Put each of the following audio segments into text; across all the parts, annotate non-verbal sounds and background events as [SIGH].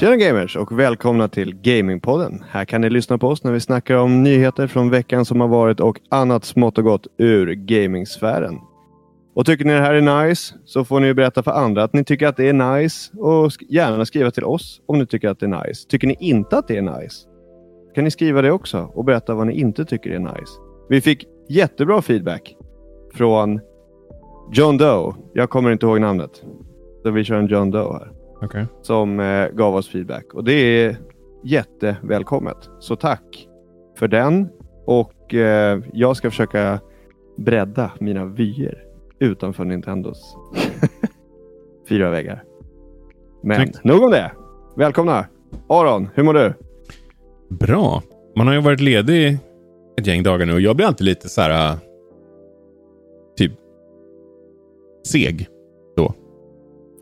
Tjena gamers och välkomna till Gamingpodden. Här kan ni lyssna på oss när vi snackar om nyheter från veckan som har varit och annat smått och gott ur gamingsfären. Och tycker ni det här är nice så får ni berätta för andra att ni tycker att det är nice och gärna skriva till oss om ni tycker att det är nice. Tycker ni inte att det är nice kan ni skriva det också och berätta vad ni inte tycker är nice. Vi fick jättebra feedback från John Doe. Jag kommer inte ihåg namnet. Så vi kör en John Doe här. Okay. Som eh, gav oss feedback. Och det är jättevälkommet. Så tack för den. Och eh, jag ska försöka bredda mina vyer utanför Nintendos [LAUGHS] fyra väggar. Men Snyggt. nog om det. Välkomna! Aron, hur mår du? Bra. Man har ju varit ledig ett gäng dagar nu och jag blir alltid lite så här... Typ seg då.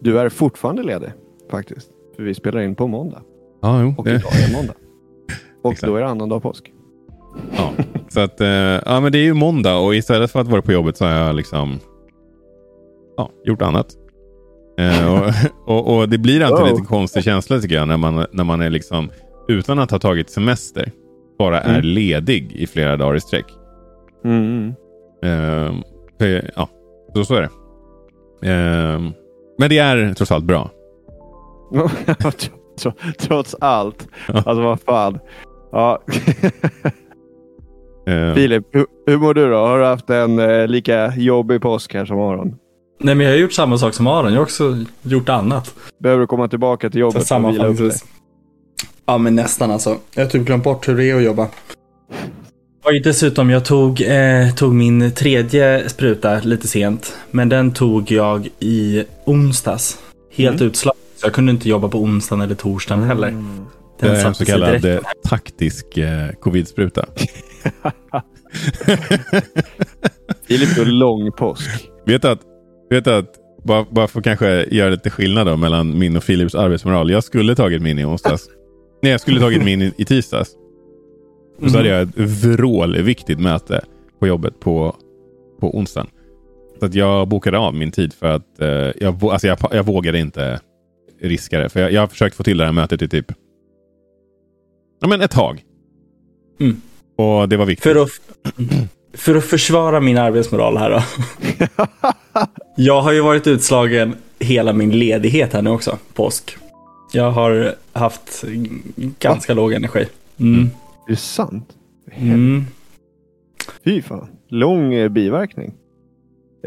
Du är fortfarande ledig faktiskt. För vi spelar in på måndag. Ja, jo, och det... idag är måndag. [LAUGHS] Och då är det annandag påsk. Ja, så att, eh, ja, men det är ju måndag och istället för att vara på jobbet så har jag liksom ja, gjort annat. Eh, och, [LAUGHS] och, och, det blir alltid oh. lite konstig känsla tycker jag när man, när man är liksom utan att ha tagit semester bara är mm. ledig i flera dagar i sträck. Mm. Eh, ja, så, så är det. Eh, men det är trots allt bra. [LAUGHS] trots allt. Alltså vad fan. Ja. uh. [LAUGHS] Filip, hur, hur mår du då? Har du haft en eh, lika jobbig påsk här som Aron? Nej, men jag har gjort samma sak som Aron. Jag har också gjort annat. Behöver du komma tillbaka till jobbet dig? Ja, men nästan alltså. Jag har typ glömt bort hur det är att jobba. Och dessutom, jag tog, eh, tog min tredje spruta lite sent. Men den tog jag i onsdags. Helt mm. utslagen. Så jag kunde inte jobba på onsdagen eller torsdagen heller. Mm. Den det är en så kallad direkt. taktisk eh, covid-spruta. Filip går lång påsk. Vet att, vet att bara, bara för att kanske göra lite skillnad då mellan min och Filips arbetsmoral. Jag skulle tagit min i onsdags. Nej, jag skulle tagit min i, i tisdags. Och så hade jag ett vrålviktigt möte på jobbet på, på onsdagen. Så att jag bokade av min tid för att eh, jag, alltså jag, jag vågade inte riska det. För jag, jag har försökt få till det här mötet i typ ja, men ett tag. Mm. Och det var viktigt. För att, för att försvara min arbetsmoral här då. [LAUGHS] jag har ju varit utslagen hela min ledighet här nu också, påsk. Jag har haft ganska Va? låg energi. Mm. Det är sant? Mm. Fy fan. Lång eh, biverkning.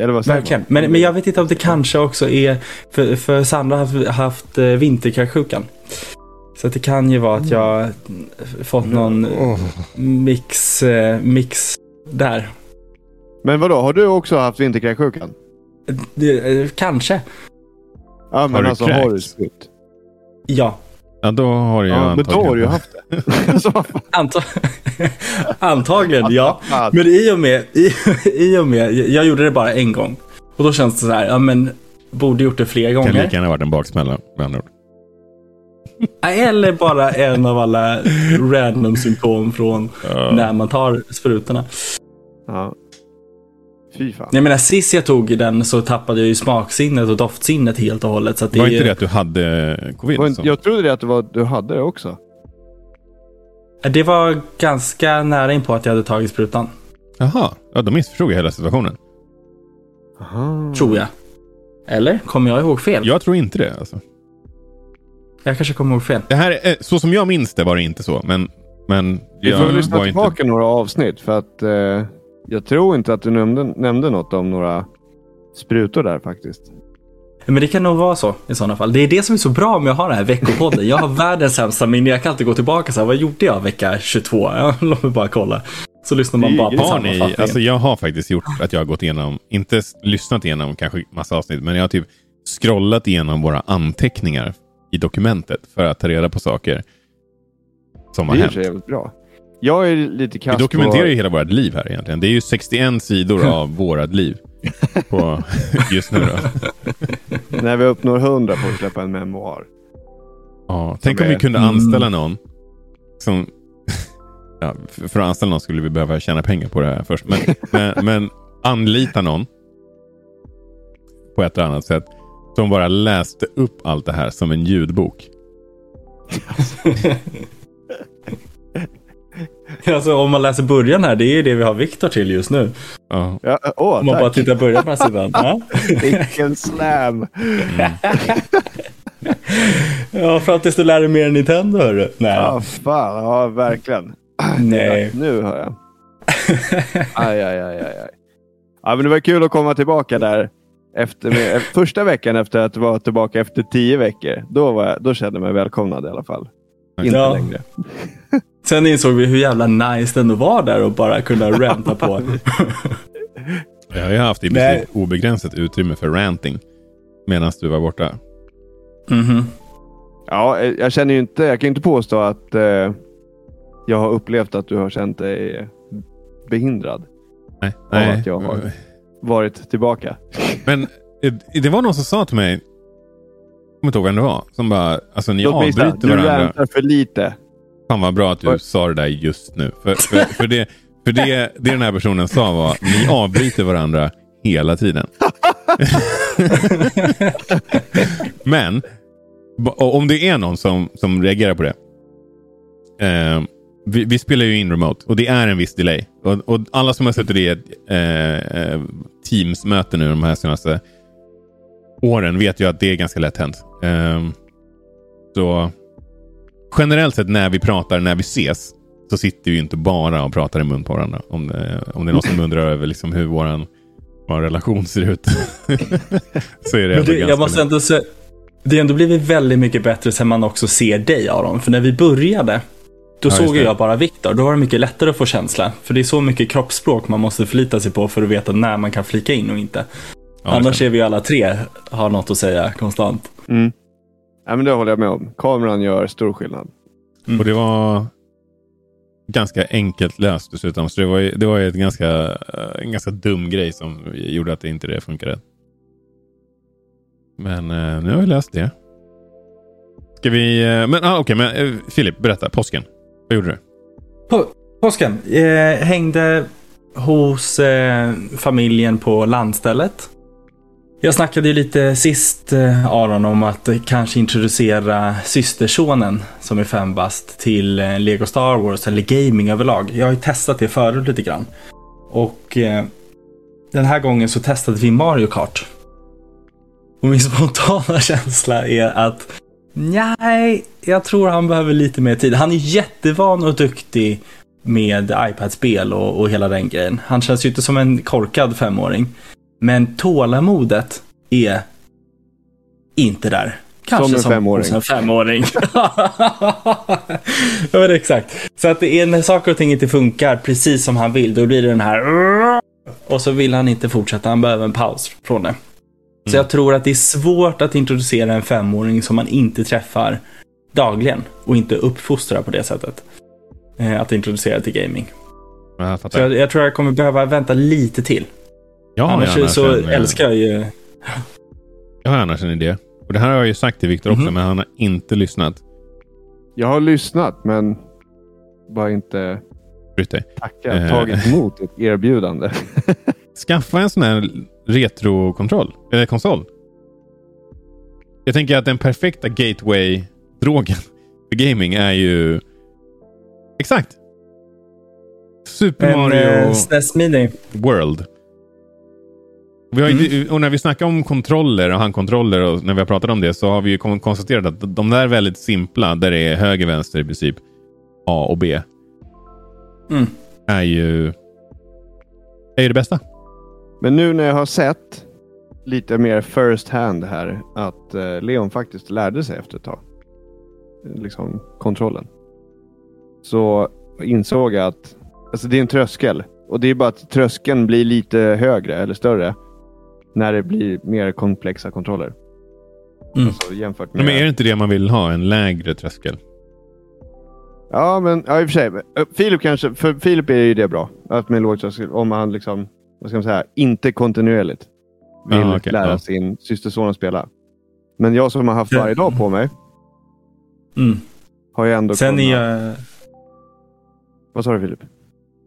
Eller vad Verkligen. Men, men jag vet inte om det kanske också är för, för Sandra har haft, haft eh, vinterkräksjukan. Så det kan ju vara att jag fått någon mix, eh, mix där. Men vadå, har du också haft vinterkräksjukan? Kanske. Ja, men har alltså kräks? har du sprutt? Ja. Ja, då har jag ja, Men då har du ju haft det. [LAUGHS] Antag [LAUGHS] antagligen, ja. Men i och, med, i, [LAUGHS] i och med, jag gjorde det bara en gång. Och då känns det så här, ja men, borde gjort det fler gånger. Kan lika gärna varit en baksmälla, med andra ord. Eller bara en av alla random symptom från ja. när man tar sprutorna. Ja. Fy fan. Jag menar, sist jag tog den så tappade jag ju smaksinnet och doftsinnet helt och hållet. Så det var inte det att du hade covid? Var, jag trodde det att det var, du hade det också. Det var ganska nära in på att jag hade tagit sprutan. Jaha, ja, då missförstod jag hela situationen. Aha. Tror jag. Eller? Kommer jag ihåg fel? Jag tror inte det. Alltså. Jag kanske kommer ihåg fel. Det här är, så som jag minns det var det inte så. Men, men Vi får lyssna tillbaka inte... några avsnitt. För att eh, jag tror inte att du nämnde, nämnde något om några sprutor där faktiskt. Men det kan nog vara så i sådana fall. Det är det som är så bra med att ha den här veckopodden. Jag har [LAUGHS] världens sämsta minne. Jag kan alltid gå tillbaka så här, vad gjorde jag vecka 22? Ja, [LAUGHS] låt mig bara kolla. Så lyssnar man bara på sammanfattningen. Alltså jag har faktiskt gjort att jag har gått igenom, inte lyssnat igenom kanske massa avsnitt, men jag har typ scrollat igenom våra anteckningar i dokumentet för att ta reda på saker som har hänt. Det är jävligt bra. Jag är lite kass Vi dokumenterar på... ju hela vårt liv här egentligen. Det är ju 61 sidor [LAUGHS] av vårt liv på [LAUGHS] just nu då. När vi uppnår 100 får vi släppa en memoar. Ja, tänk om vi kunde anställa mm. någon som... [LAUGHS] Ja, för att anställa någon skulle vi behöva tjäna pengar på det här först. Men, men, men anlita någon på ett eller annat sätt som bara läste upp allt det här som en ljudbok. [LAUGHS] alltså om man läser början här, det är det vi har Viktor till just nu. Ja. Ja, åh, Om man tack. bara tittar början på den här sidan. [LAUGHS] Ja. Vilken slam! [LAUGHS] ja, fram tills du lär dig mer än Nintendo hörru. Nej. Ja, fan. Ja, verkligen. Nej. Nu hör jag. Aj, aj, aj, aj, aj. Ja, men det var kul att komma tillbaka där. Efter, med, första veckan efter att vara tillbaka efter tio veckor. Då, var jag, då kände jag mig välkomnad i alla fall. Inte Ja. längre. Sen insåg vi hur jävla nice det ändå var där och bara kunna ranta på. [LAUGHS] Jag har ju haft i Nej. princip obegränsat utrymme för ranting. Medan du var borta. Mhm. Ja, eh, jag känner ju inte, jag kan ju inte påstå att eh, jag har upplevt att du har känt dig behindrad. Nej. Av att jag har- Varit tillbaka. Men eh, det var någon som sa till mig. Kommer inte ihåg vem det var. Som bara, alltså ni avbryter du varandra. rantar för lite. Fan vad bra att du sa det där just nu. För, för, för, det, för det, det den här personen sa var, ni avbryter varandra hela tiden. [LAUGHS] Men, om det är någon som, som reagerar på det. Eh, vi, vi spelar ju in remote och det är en viss delay. Och, och alla som har suttit i ett eh, eh, Teams-möte nu de här senaste åren vet ju att det är ganska lätt hänt. Eh, så generellt sett när vi pratar, när vi ses, så sitter vi ju inte bara och pratar i mun på varandra. Om det, om det är någon som undrar över liksom hur vår relation ser ut. [LAUGHS] så är det, Men det, ganska jag måste ändå säga, det har ändå blivit väldigt mycket bättre sen man också ser dig Aron. För när vi började, då just såg jag bara Viktor. Då var det mycket lättare att få känsla. För det är så mycket kroppsspråk man måste förlita sig på för att veta när man kan flika in och inte. Ja, Annars är vi alla tre har något att säga konstant. Mm. Ja, men det håller jag med om. Kameran gör stor skillnad. Och det var ganska enkelt löst dessutom. Så det var ju, det var ju ett ganska, eh, en ganska dum grej som gjorde att det inte det funkade. Men eh, nu har vi löst det. Ska vi... eh, men ah, okej, men eh, Filip, berätta. Påsken. Vad gjorde du? På, påsken. Eh, hängde hos eh, familjen på landstället. Jag snackade ju lite sist, eh, Aron, om att kanske introducera systersonen som är fem bast till eh, Lego Star Wars eller gaming överlag. Jag har ju testat det förut lite grann. Och eh, den här gången så testade vi Mario Kart. Och min [LAUGHS] spontana känsla är att nej, jag tror han behöver lite mer tid. Han är jättevan och duktig med iPad-spel och, och hela den grejen. Han känns ju inte som en korkad femåring. Men tålamodet är inte där. Kanske Som en femåring. Som en femåring. [LAUGHS] ja, men exakt. Så att det är när saker och ting inte funkar precis som han vill, då blir det den här och så vill han inte fortsätta, han behöver en paus från det. Så jag tror att det är svårt att introducera en femåring som man inte träffar dagligen och inte uppfostrar på det sättet. Eh, Att introducera till gaming. Jag jag, jag tror jag kommer behöva vänta lite till. Jag har annars så en, älskar jag ju... Jag har annars en idé. Och det här har jag ju sagt till Viktor också, Mhm. men han har inte lyssnat. Jag har lyssnat men bara inte Brytt dig. tackat, Eh. tagit emot ett erbjudande. [LAUGHS] Skaffa en sån här retrokontroll. Eller konsol. Jag tänker att den perfekta gateway-drogen [LAUGHS] för gaming är ju... Exakt! Super En Mario eh. World. Vi har ju, Och när vi snackar om kontroller och handkontroller och när vi har pratat om det så har vi ju kon- konstaterat att de där är väldigt simpla, där det är höger, vänster i princip, A och B, Mm. är ju, är ju det bästa. Men nu när jag har sett lite mer first hand här att eh, Leon faktiskt lärde sig efter ett tag. Liksom kontrollen. Så insåg jag att alltså det är en tröskel. Och det är bara att tröskeln blir lite högre eller större när det blir mer komplexa kontroller. Mm. Alltså jämfört med... Men är det inte det man vill ha? En lägre tröskel? Ja, men ja, i och för sig. Eh, Filip kanske, för Filip är ju det bra. Att med låg tröskel, om han liksom, vad ska man säga, inte kontinuerligt vill Ja, okej, lära ja. sin systerson att spela. Men jag som har haft varje dag på mig Mm. har ju ändå Sen kunnat... är jag... Vad sa du Filip?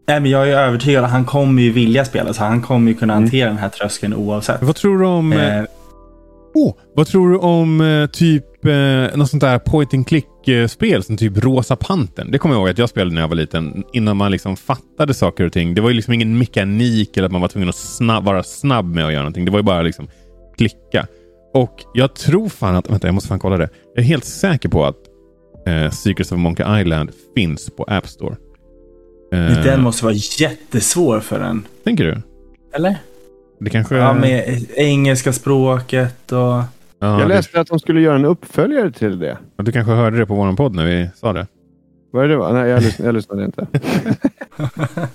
Nej, men jag är övertygad att han kommer ju vilja spela, så han kommer ju kunna Mm. hantera den här tröskeln oavsett. Vad tror du om... Eh, oh, vad tror du om eh, typ eh, något sånt där point and click klickerspel som typ Rosa Pantern. Det kommer jag ihåg att jag spelade när jag var liten. Innan man liksom fattade saker och ting. Det var ju liksom ingen mekanik eller att man var tvungen att snabb, vara snabb med att göra någonting. Det var ju bara liksom klicka. Och jag tror fan att, vänta jag måste fan kolla det. Jag är helt säker på att eh, Secrets of Monkey Island finns på App Store. Eh, den måste vara jättesvår för en. Tänker du? Eller? Det kanske... Ja, med engelska språket och... Ja, jag läste det... att de skulle göra en uppföljare till det. Du kanske hörde det på vår podd när vi sa det? Vad är det? Va? Nej, jag lyssnade, jag lyssnade inte.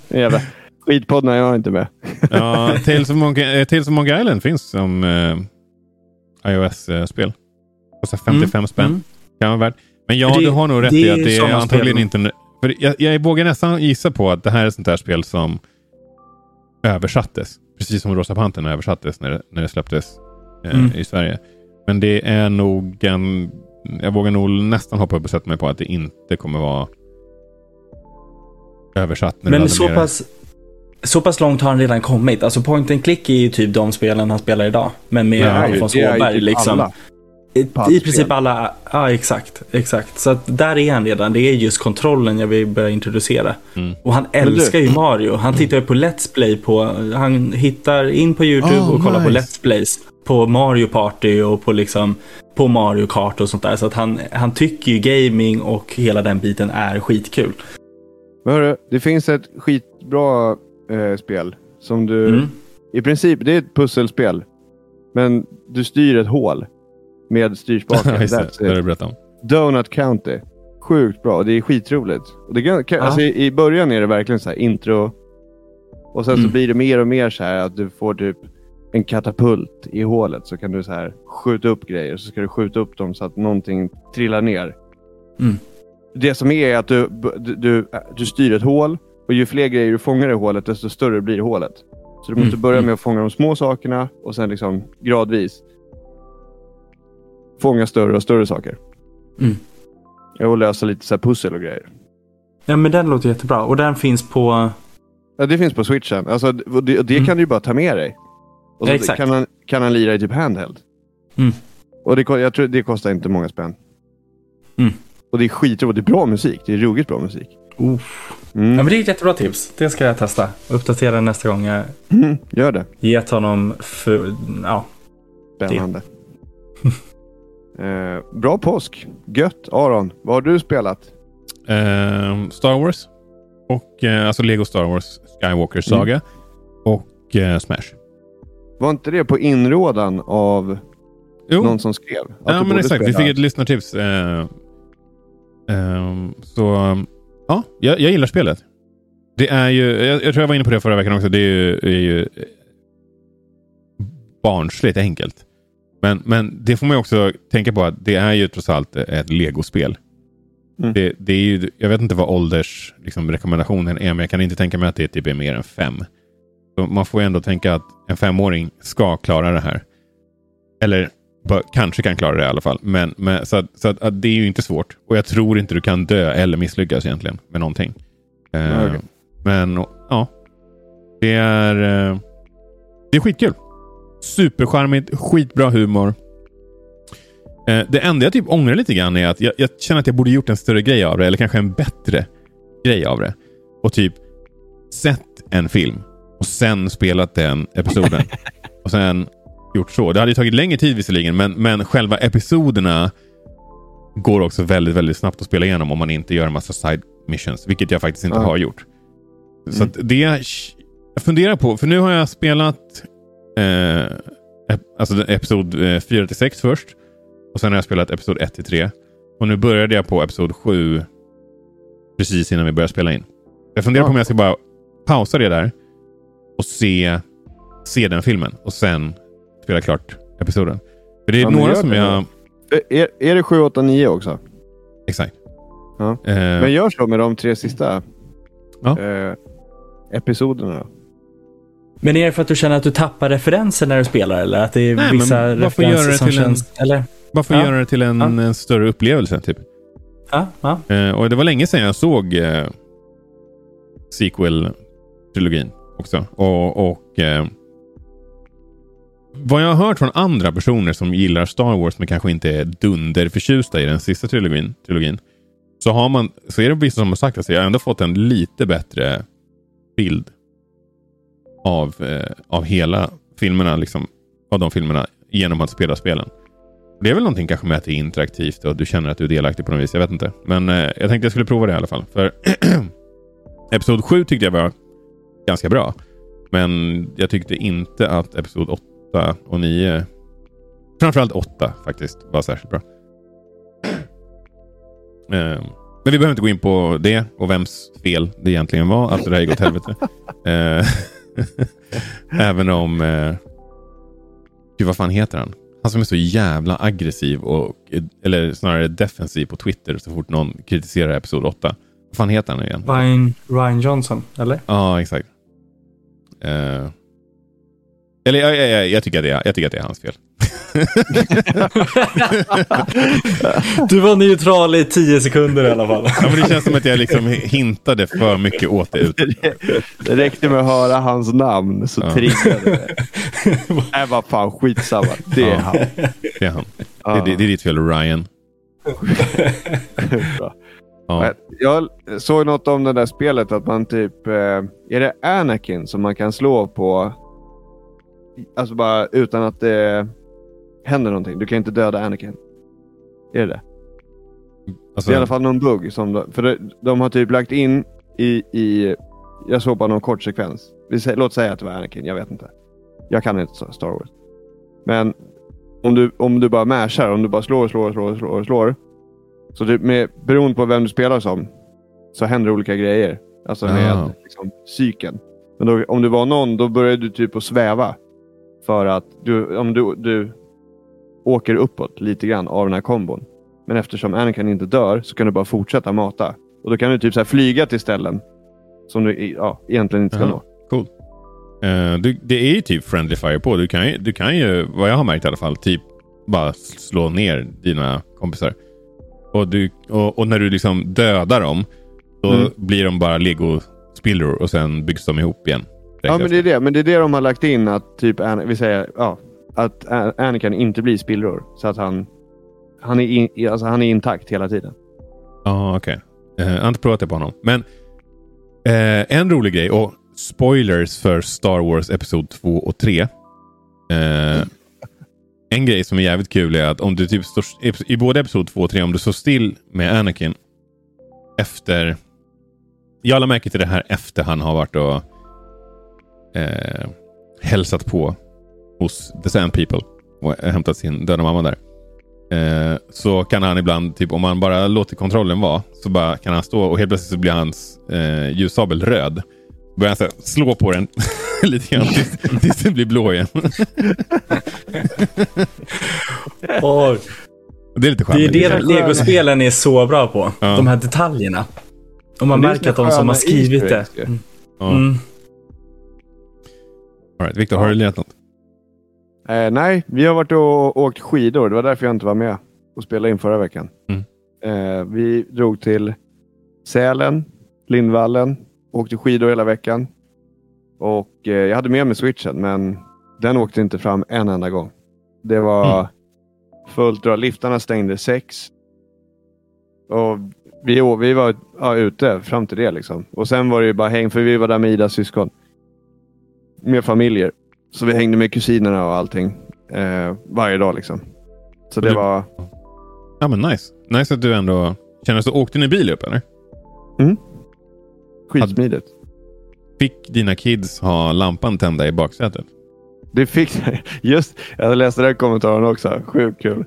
[LAUGHS] Jävla skitpodd när jag är inte med. ja, Tales of, Monkey, eh, Tales of Monkey Island finns som eh, iOS-spel. Kostar 55 mm. spänn. Mm. Kan vara värt. Men ja, det, du har nog rätt i att det är antagligen spel. inte... För jag, jag vågar nästan gissa på att det här är ett sånt här spel som översattes. Precis som Rosa Pantern översattes när det, när det släpptes eh, mm. i Sverige. Men det är nog en... Jag vågar nog nästan hoppa upp och sätta mig på att det inte kommer vara översatt. När Men så pass, så pass långt har han redan kommit. Alltså point and click är ju typ de spelen han spelar idag. Men med Alfons Åberg typ liksom. Alla. I, I princip alla, ja exakt, exakt. Så att där är han redan. Det är just kontrollen jag vill börja introducera. Mm. Och han älskar ju Mario. Han tittar ju på Let's Play på, han hittar in på YouTube oh, och kollar nice. på Let's Plays. På Mario Party och på liksom, på Mario Kart och sånt där. Så att han, han tycker ju gaming och hela den biten är skitkul. Men hörru, det finns ett skitbra eh, spel som du, mm. i princip, det är ett pusselspel. Men du styr ett hål med styrspaken. [LAUGHS] That's det, det om. Donut County. Sjukt bra. Det är skitroligt. Och det kan, alltså, i, i, början är det verkligen så här intro. Och sen mm. så blir det mer och mer så här att du får typ en katapult i hålet. Så kan du så här skjuta upp grejer. Så ska du skjuta upp dem så att någonting trillar ner. Mm. Det som är att du, du, du, du styr ett hål. Och ju fler grejer du fångar i hålet, desto större blir hålet. Så du måste mm. börja med mm. att fånga de små sakerna och sen liksom gradvis fånga större och större saker. Mm. Och lösa lite så pussel och grejer. Ja, men den låter jättebra. Och den finns på... Ja, det finns på switchen. Alltså, det, det mm. kan du ju bara ta med dig. Och så ja, exakt. Kan, han, kan han lira i typ handheld. Mm. Och det, jag tror det kostar inte många spänn. Mm. Och det är skitroligt. Det är bra musik. Det är ruggigt bra musik. Mm. Ja, men det är ett jättebra tips. Det ska jag testa. Uppdatera nästa gång jag mm, gör det. gett honom för, ja, Spännande. [LAUGHS] Eh, bra påsk. Gött. Aron, vad har du spelat? Eh, Star Wars. Och, eh, alltså Lego Star Wars Skywalker Saga. Mm. Och eh, Smash. Var inte det på inrådan av jo. någon som skrev? ja, men exakt. Vi fick ett lyssnartips. Eh, ehm, så ja, jag, jag, gillar spelet. Det är ju, jag, jag, tror jag var inne på det förra veckan också. Det är ju, är ju barnsligt enkelt. Men, men det får man också tänka på att det är ju trots allt ett legospel. Mm. Det, det, är ju, jag vet inte vad åldersrekommendationen liksom, är, men jag kan inte tänka mig att det typ är mer än fem. Så man får ju ändå tänka att en femåring ska klara det här. Eller kanske kan klara det i alla fall. Men, men så, att, så att, att, det är ju inte svårt. Och jag tror inte du kan dö eller misslyckas egentligen med någonting. Uh, okay. Men ja, det är, uh, det är skitkul. Supercharmigt, skitbra humor. Eh, det enda jag typ ångrar lite grann är att jag, jag, känner att jag borde gjort en större grej av det. Eller kanske en bättre grej av det. Och typ sett en film och sen spelat den episoden. [LAUGHS] och sen gjort så. Det hade tagit längre tid visserligen, men, men själva episoderna går också väldigt, väldigt snabbt att spela igenom om man inte gör en massa side missions, vilket jag faktiskt inte ja. har gjort. Så mm. det jag funderar på, för nu har jag spelat eh, alltså episod 4 till 6 först. Och sen har jag spelat episod 1 till 3. Och nu började jag på episod 7 precis innan vi började spela in. Jag funderar på om jag ska bara pausa det där och se, se den filmen och sen spela klart episoden. För det är ja, några som jag... Är, är det 7, 8, 9 också? Exakt. Ja. Eh, men gör så med de tre sista ja. eh, episoderna. Men är det för att du känner att du tappar referenser när du spelar? Eller att det är Nej, vissa referenser som känns... En, eller? Varför ja. göra det till en, ja. en, större upplevelse? Typ? Ja, ja. Eh, och det var länge sedan jag såg eh, sequel-trilogin också. Och, och eh, vad jag har hört från andra personer som gillar Star Wars men kanske inte är dunderförtjusta i den sista trilogin, trilogin så, har man, så är det vissa som har sagt att jag har ändå fått en lite bättre bild av, eh, av hela filmerna, liksom, av de filmerna genom att spela spelen. Det är väl någonting kanske med att det är interaktivt och du känner att du är delaktig på något vis. Jag vet inte. Men eh, jag tänkte jag skulle prova det i alla fall. För [CLEARS THROAT] Episod 7 tyckte jag var ganska bra. Men jag tyckte inte att Episod 8 och 9, framförallt 8 faktiskt, var särskilt bra. [CLEARS THROAT] Eh, men vi behöver inte gå in på det och vems fel det egentligen var. Alltså det här gick åt helvete. [LAUGHS] Eh, [LAUGHS] [LAUGHS] även om... Eh, gud, vad fan heter han? Han som är så jävla aggressiv och eller snarare defensiv på Twitter så fort någon kritiserar Episod 8. Vad fan heter han igen? Ryan, Ryan Johnson, eller? Ja, exakt. Uh, eller jag, jag, jag, jag, tycker att det är, jag tycker att det är hans fel. Du var neutral i tio sekunder i alla fall. ja, men det känns som att jag liksom hintade för mycket åt det. Ut. Det räckte med att höra hans namn så ja. triggade det. Nej, vad fan, skitsamma. Det är ja, han. Det är han. Ja. Det, det, det, är ditt fel, Ryan. Ja. Jag såg något om det där spelet att man typ... Eh, är det Anakin som man kan slå på? Alltså bara utan att det händer någonting. Du kan inte döda Anakin. Är det det? Alltså, det är i alla fall någon bugg. Som, för det, de har typ lagt in i... i jag såg bara någon kort sekvens. Låt säga att det var Anakin. Jag vet inte. Jag kan inte Star Wars. Men om du, om du bara mashar, om du bara slår, slår, slår, slår, slår. Så typ med, beroende på vem du spelar som så händer olika grejer. Alltså med liksom, psyken. Men då, om du var någon, då börjar du typ att sväva. För att du, om du, du åker uppåt lite grann av den här kombon. Men eftersom Anakin inte dör så kan du bara fortsätta mata. Och då kan du typ så flyga till ställen som du ja, egentligen inte ska Aha, nå. Cool. Uh, du, det är ju typ Friendly Fire på. Du kan, ju, du kan ju, vad jag har märkt i alla fall, typ bara slå ner dina kompisar. Och, du, och, och när du liksom dödar dem, då mm. blir de bara lego-spillror och sen byggs de ihop igen. Ja, men det är det. Men det är det de har lagt in att typ, vi säger, ja, att Anakin inte blir spillror. Så att han, han, är, in, alltså han är intakt hela tiden. Ja, ah, okej. Okay. Jag har inte provat det på honom. Men eh, en rolig grej och spoilers för Star Wars Episod 2 och 3. Eh, en grej som är jävligt kul är att om du typ står, i både Episod 2 och 3, om du står still med Anakin efter... Jag lade märke till det här efter han har varit och eh, hälsat på hos The Sand People och hämtat sin döda mamma där. Eh, så kan han ibland, typ om man bara låter kontrollen vara, så bara kan han stå och helt plötsligt så blir hans eh, ljussabel röd. Börjar han slå på den [LAUGHS] lite grann tills, tills den blir blå igen. [LAUGHS] oh. Det är lite charmigt. Det är det legospelen är så bra på. Ja. De här detaljerna. Och man märker att de som har skrivit det. Mm. Mm. All right. Victor, har du lirat något? Eh, nej, vi har varit och åkt skidor. Det var därför jag inte var med och spelade in förra veckan. Mm. Eh, vi drog till Sälen, Lindvallen, åkte skidor hela veckan. Och eh, Jag hade med mig switchen, men den åkte inte fram en enda gång. Det var mm. fullt dra. Liftarna stängde sex. Och vi, vi var ja, ute fram till det. Liksom. Och Sen var det bara häng, för vi var där med Idas syskon. Med familjer. Så vi hängde med kusinerna och allting. Eh, varje dag liksom. Så det du... var... Ja men nice. Nice att du ändå känner så. Åkte ni bil upp eller? Mm. Skitsmidigt. Fick dina kids ha lampan tända i baksätet? Det fick [LAUGHS] Just Jag läste den kommentaren också. Sjukt kul.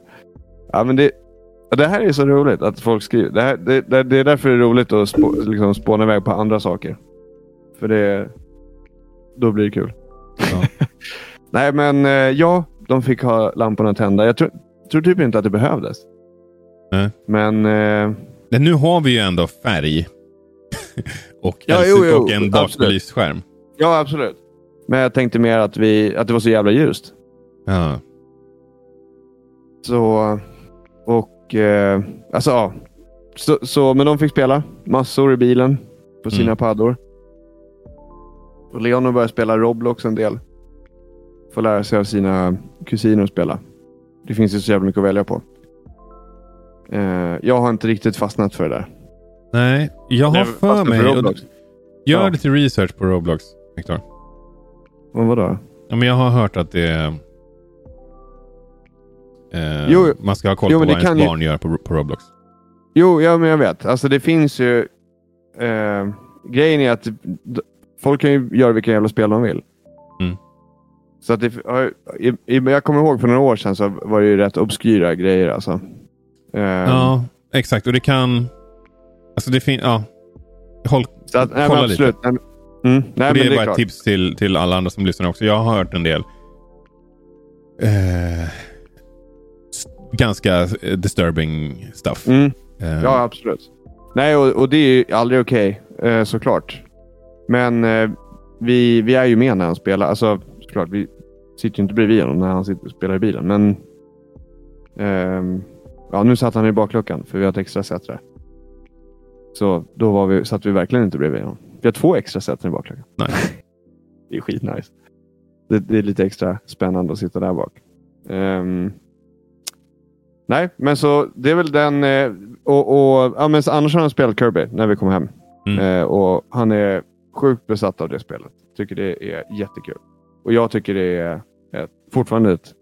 Ja, men det, det här är så roligt att folk skriver. Det, här, det, det, det är därför det är roligt att spå, liksom spåna iväg på andra saker. För det, då blir det kul. Ja. [LAUGHS] Nej, men eh, ja, de fick ha lamporna tända. Jag tror, tror typ inte att det behövdes. Nej. Men... Eh... Men nu har vi ju ändå färg. [LAUGHS] och, ja, jo, jo, och en bakbelyst skärm. Ja, absolut. Men jag tänkte mer att, vi, att det var så jävla ljust. Ja. Så... Och... Eh, alltså, ja. Så, så, men de fick spela massor i bilen på sina mm. paddor. Och Leon började spela Roblox en del. Få lära sig av sina kusiner att spela. Det finns ju så jävla mycket att välja på. Eh, jag har inte riktigt fastnat för det där. Nej, jag har Nej, för mig... Roblox. Gör Ja. lite research på Roblox, Viktor. Men vadå? Ja, men jag har hört att det. Eh, Jo, man ska ha koll jo, på vad ens kan ju- barn gör på, på Roblox. Jo, ja, men jag vet. Alltså det finns ju... Eh, grejen är att folk kan ju göra vilka jävla spel de vill. Så att det, jag kommer ihåg för några år sedan så var det ju rätt obskyra grejer alltså. Eh, Ja, exakt. Och det kan... Alltså det finns... Ja. Håll, så att, nej, men kolla absolut. Men- mm, nej, och det är det bara ett tips till, till alla andra som lyssnar också. Jag har hört en del eh, ganska eh, disturbing stuff. Mm. Eh, Ja, absolut. Nej, och, och det är ju aldrig okej, eh, såklart. Men eh, vi, vi är ju med när han spelar. Alltså, såklart, vi sitter ju inte bredvid honom när han sitter och spelar i bilen. Men ehm, ja, nu satt han i bakluckan för vi har ett extra sätt där. Så då var vi, satt vi verkligen inte bredvid honom. Vi har två extra sätt i bakluckan. Nej. [LAUGHS] det är skitnice. Det, det är lite extra spännande att sitta där bak. Ehm, nej, men så det är väl den. Eh, och, och, ja, men annars har han spelat Kirby när vi kom hem. Mm. Eh, och Han är sjukt besatt av det spelet. Tycker det är jättekul. Och jag tycker det är ett, fortfarande ett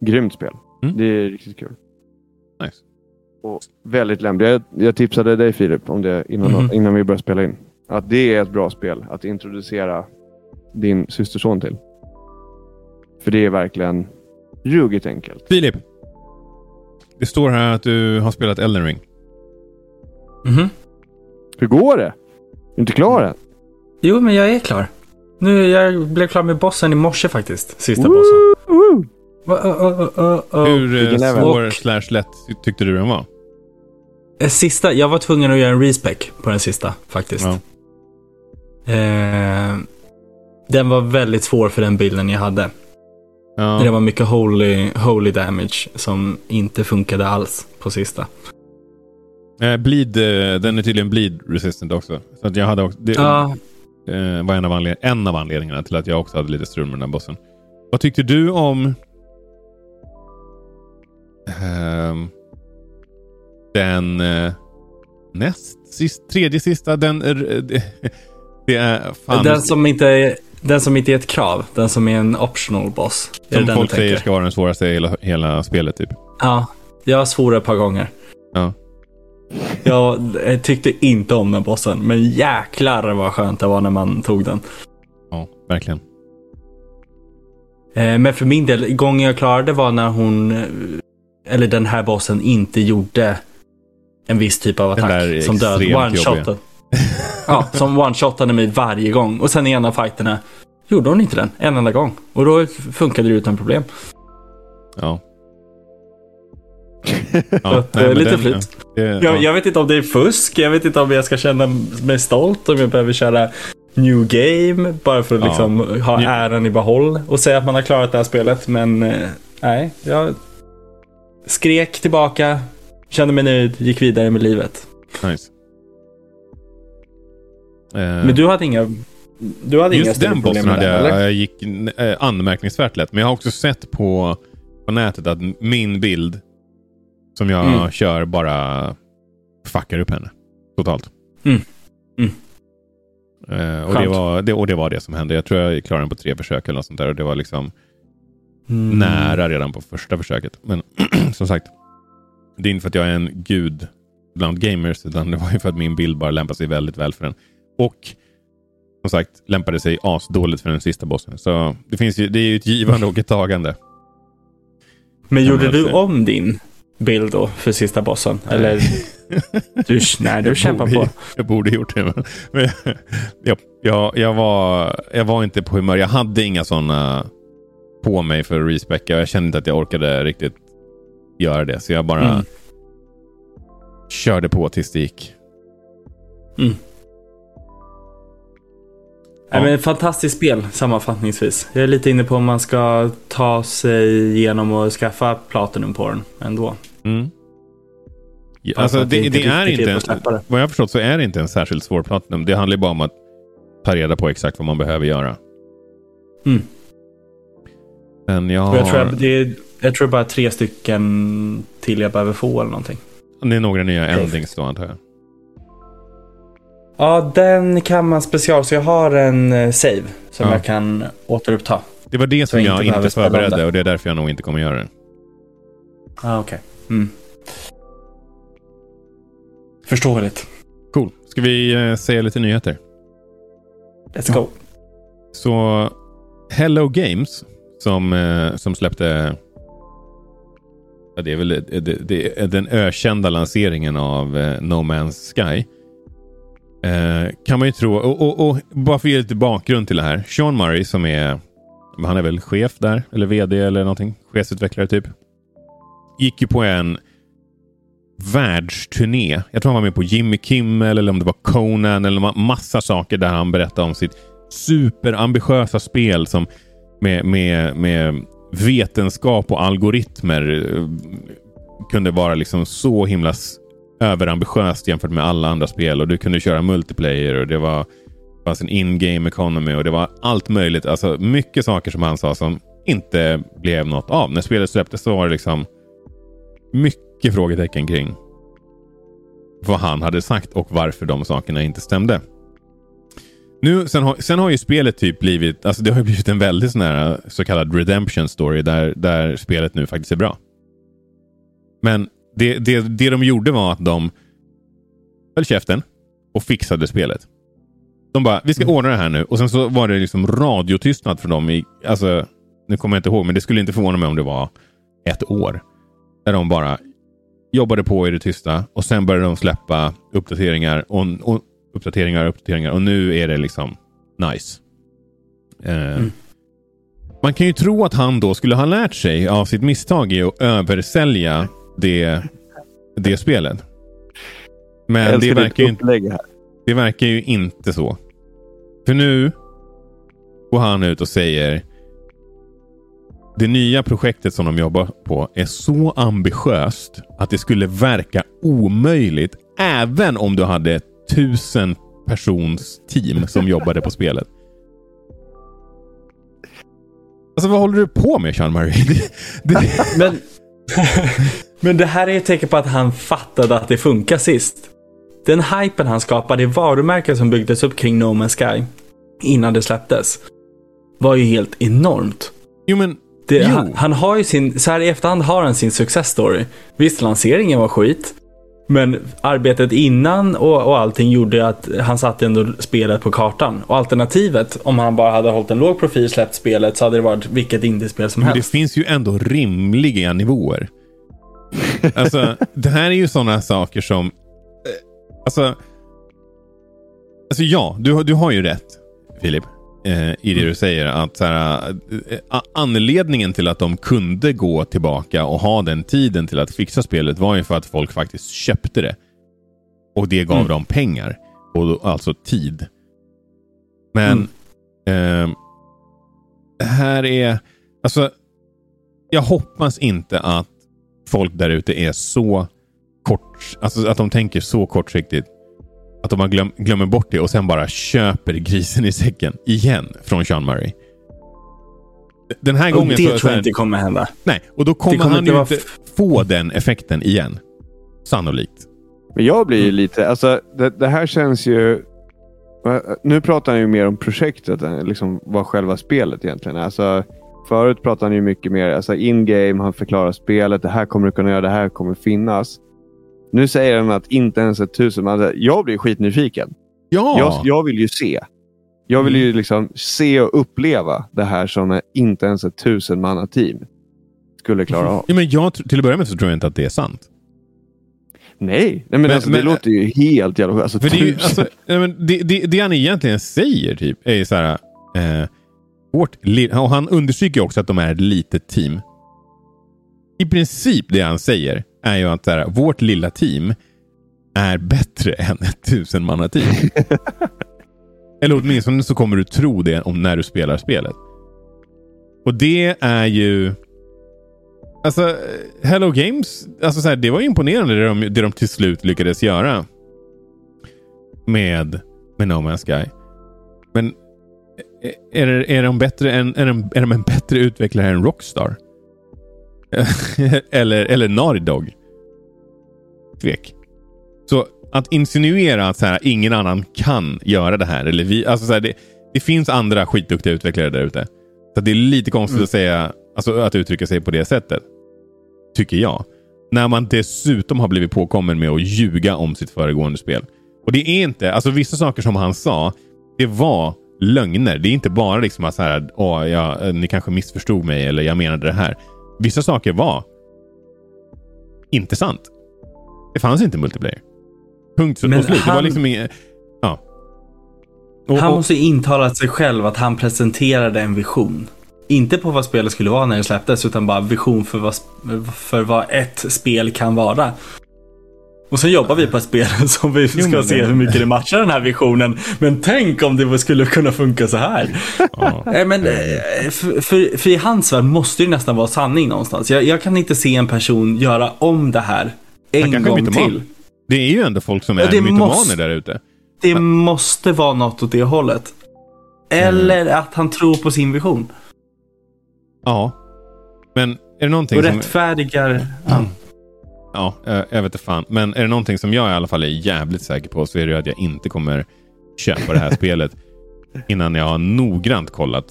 grymt spel. Mm. Det är riktigt kul. Nice. Och väldigt lämpligt. Jag, jag tipsade dig Filip om det innan, Mhm. innan vi började spela in. Att det är ett bra spel att introducera din systerson till. För det är verkligen ruggigt enkelt. Filip. Det står här att du har spelat Elden Ring. Mhm. Hur går det? Är du inte klar än? Jo, men jag är klar. Nu, jag blev klar med bossen i morse faktiskt. Sista bossen. Woo! Uh, uh, uh, uh. Hur eh, svår slash lätt tyckte du den var? Eh, Sista, jag var tvungen att göra en respec på den sista faktiskt. Ja. Eh, den var väldigt svår för den bilden jag hade. Ja. Det var mycket holy, holy damage som inte funkade alls på sista. Eh, bleed, eh, den är tydligen bleed resistant också. Så att jag hade också, det Ja, eh, var en av, anled- en av anledningarna till att jag också hade lite strul med den här bossen. Vad tyckte du om ehm, den eh, näst sist, tredje sista? Den, eh, [LAUGHS] det, är fan den, som inte är, den som inte är ett krav. Den som är en optional boss. Som folk säger ska vara den svåraste i hela, hela spelet. Typ. Ja, jag svor ett par gånger. Ja. Jag eh, tyckte inte om den bossen, men jäklar vad skönt det var när man tog den. ja, verkligen. Eh, Men för min del, gången jag klarade var när hon, eh, eller den här bossen, inte gjorde en viss typ av attack. Som död, one-shotade. ja, som one-shotade mig varje gång. Och sen i en av fighterna gjorde hon inte den en enda gång. Och då funkade det utan problem. Ja. [LAUGHS] Så att, eh, men lite den- flyt. ja, det- Jag, ja. jag vet inte om det är fusk, jag vet inte om jag ska känna mig stolt, om jag behöver köra new game bara för att Ja. liksom ha Ja. äran i behåll och säga att man har klarat det här spelet. Men eh, nej, jag skrek tillbaka, kände mig nöjd, gick vidare med livet. Nice. Eh, Men du hade inga, du hade inga Just större den problem bossen hade jag, eller? jag gick eh, anmärkningsvärt lätt. Men jag har också sett på, på nätet att min bild som jag Mm. kör bara fuckar upp henne. Totalt. Mm. Mm. Eh, och, det var, det, och det var det som hände. Jag tror jag klarade den på tre försök eller något sånt där. Och det var liksom Mm. nära redan på första försöket. Men [CLEARS THROAT] som sagt, det är inte för att jag är en gud bland gamers, utan det var ju för att min bild bara lämpar sig väldigt väl för den. Och som sagt, lämpade sig asdåligt för den sista bossen. Så det, finns ju, det är ju ett givande och ett tagande. Men gjorde du om din bild då för sista bossen? Eller [LAUGHS] du, nej, du Jag kämpar borde- på. [LAUGHS] Jag borde gjort det. Men, men [LAUGHS] jag, jag, jag, var, jag var inte på humör. Jag hade inga sådana på mig för att respecka. Jag kände inte att jag orkade riktigt göra det. Så jag bara Mm. körde på tills det gick. Nej, Ja. men fantastiskt spel sammanfattningsvis. Jag är lite inne på om man ska ta sig igenom och skaffa Platinum på den ändå. Mm. Ja, alltså, det, det är inte, det. vad jag har förstått så är det inte en särskilt svår platinum. Det handlar bara om att ta reda på exakt vad man behöver göra. Mm. Men jag Och Jag tror, har... jag, det är, jag tror bara tre stycken till jag behöver få eller någonting. Det är några nya endings då antar jag. Ja, den kan man special. Så jag har en eh, save som Ja. jag kan återuppta. Det var det som jag jag inte inte förberedde och det är därför jag nog inte kommer göra det. Ah, okej. Mm. Förståeligt. Cool. Ska vi eh, säga lite nyheter? Let's go. Så Hello Games som, eh, som släppte ja, det är väl det, det, det är den ökända lanseringen av No Man's Sky. Eh, kan man ju tro. Och, och, och bara för att ge lite bakgrund till det här. Sean Murray som är han är väl chef där eller vd eller någonting. Chefsutvecklare typ. Gick ju på en världsturné. Jag tror han var med på Jimmy Kimmel eller om det var Conan eller massa saker där han berättade om sitt superambitiösa spel som med, med, med vetenskap och algoritmer eh, kunde vara liksom så himla överambitiöst jämfört med alla andra spel och du kunde köra multiplayer och det var det fanns en in-game economy och det var allt möjligt. Alltså mycket saker som han sa som inte blev något av. När spelet släpptes så var det liksom mycket frågetecken kring vad han hade sagt och varför de sakerna inte stämde. Nu, sen, har, sen har ju spelet typ blivit, alltså det har ju blivit en väldigt sån här så kallad redemption story där, där spelet nu faktiskt är bra. Men det, det, det de gjorde var att de höll käften och fixade spelet. De bara, vi ska ordna det här nu. Och sen så var det liksom radiotystnad för dem i, alltså, nu kommer jag inte ihåg, men det skulle inte förvåna mig om det var ett år. Där de bara jobbade på i det tysta och sen började de släppa uppdateringar och, och uppdateringar och uppdateringar och nu är det liksom nice. Eh, Man kan ju tro att han då skulle ha lärt sig av sitt misstag i att översälja det, det spelet. Men det verkar, ju inte, det verkar ju inte så. För nu går han ut och säger det nya projektet som de jobbar på är så ambitiöst att det skulle verka omöjligt även om du hade tusen persons team som jobbade på spelet. Alltså vad håller du på med [LAUGHS] det, Men, [LAUGHS] men det här är ett tecken på att han fattade att det funkar sist. Den hypen han skapade, det varumärket som byggdes upp kring No Man's Sky innan det släpptes, var ju helt enormt. jo men, Det, han, han har ju sin, så här i efterhand har han sin success story. Visst, lanseringen var skit. Men arbetet innan och, och allting gjorde att han satte ändå spelet på kartan. Och alternativet, om han bara hade hållit en låg profil släppt spelet så hade det varit vilket indiespel som Men det helst. finns ju ändå rimliga nivåer. Alltså, det här är ju sådana saker som... eh, Alltså... Alltså ja, du, du har ju rätt, Filip. Eh, I det du säger. Att så här, eh, anledningen till att de kunde gå tillbaka och ha den tiden till att fixa spelet var ju för att folk faktiskt köpte det. Och det gav Mm. dem pengar. Och alltså tid. Men... ehm, det här är... Alltså, jag hoppas inte att folk där ute är så kort, alltså att de tänker så kortsiktigt. Att de glöm, glömmer bort det och sen bara köper grisen i säcken igen från Sean Murray. Den här Och gången det så, tror jag här, inte kommer hända. Nej, och då kommer, kommer han inte ju inte få den effekten igen. Sannolikt. Men jag blir ju Mm. lite... Alltså, det, det här känns ju... Nu pratar han ju mer om projektet än liksom vad själva spelet egentligen är. Alltså, förut pratade han ju mycket mer alltså in-game. Han förklarar spelet. Det här kommer du kunna göra. Det här kommer finnas. Nu säger han att inte ens ett tusen. Alltså, jag blir skitnyfiken. Ja! Jag, jag vill ju se. Jag vill ju liksom se och uppleva det här som inte ens ett tusen manna team skulle klara av. [LAUGHS] ja men jag, till att börja med så tror jag inte att det är sant. Nej, nej men, Men- alltså, men- det låter ju helt jävla alltså, det, är ju, alltså, nej, men det, det, det han egentligen säger typ är så här. Eh, vårt, och han understryker också att de är ett litet team. I princip det han säger är ju att här, vårt lilla team är bättre än ett tusenmannateam. [LAUGHS] Eller åtminstone så kommer du tro det om när du spelar spelet. Och det är ju... Alltså, Hello Games, alltså så här, det var ju imponerande det de, det de till slut lyckades göra med, med No Man's Sky. Men är, är, de bättre än, är, de, är de en bättre utvecklare än Rockstar? [LAUGHS] eller, eller Naughty Dog? Tvek. Så att insinuera att så här, ingen annan kan göra det här. Eller vi, alltså så här, det, det finns andra skitduktiga utvecklare där ute. Så det är lite konstigt mm. att säga, alltså att uttrycka sig på det sättet. Tycker jag. När man dessutom har blivit påkommen med att ljuga om sitt föregående spel. Och det är inte, alltså vissa saker som han sa, det var lögner. Det är inte bara liksom att så här, Åh, ja, ni kanske missförstod mig eller jag menade det här. Vissa saker var inte sant. Det fanns inte multiplayer. Punkt och slut. Han... Det var liksom inget... Ja. Och, han måste intalat sig själv att han presenterade en vision. Inte på vad spelet skulle vara när det släpptes, utan bara vision för vad, för vad ett spel kan vara. Och sen jobbar vi på ett spel [LAUGHS] som vi ska jo, se hur mycket det matchar den här visionen. Men tänk om det skulle kunna funka så här. Ja. men, eh, för, för, för, i hans värld måste det nästan vara sanning någonstans. Jag, jag kan inte se en person göra om det här en gång till. Det är ju ändå folk som är mytomaner måste, där ute. Det men... måste vara något åt det hållet. Eller mm. att han tror på sin vision. Ja. Men är det någonting Och rättfärdigar... Som... Mm. Ja, jag vet inte fan. Men är det någonting som jag i alla fall är jävligt säker på så är det att jag inte kommer köpa det här [LAUGHS] spelet innan jag har noggrant kollat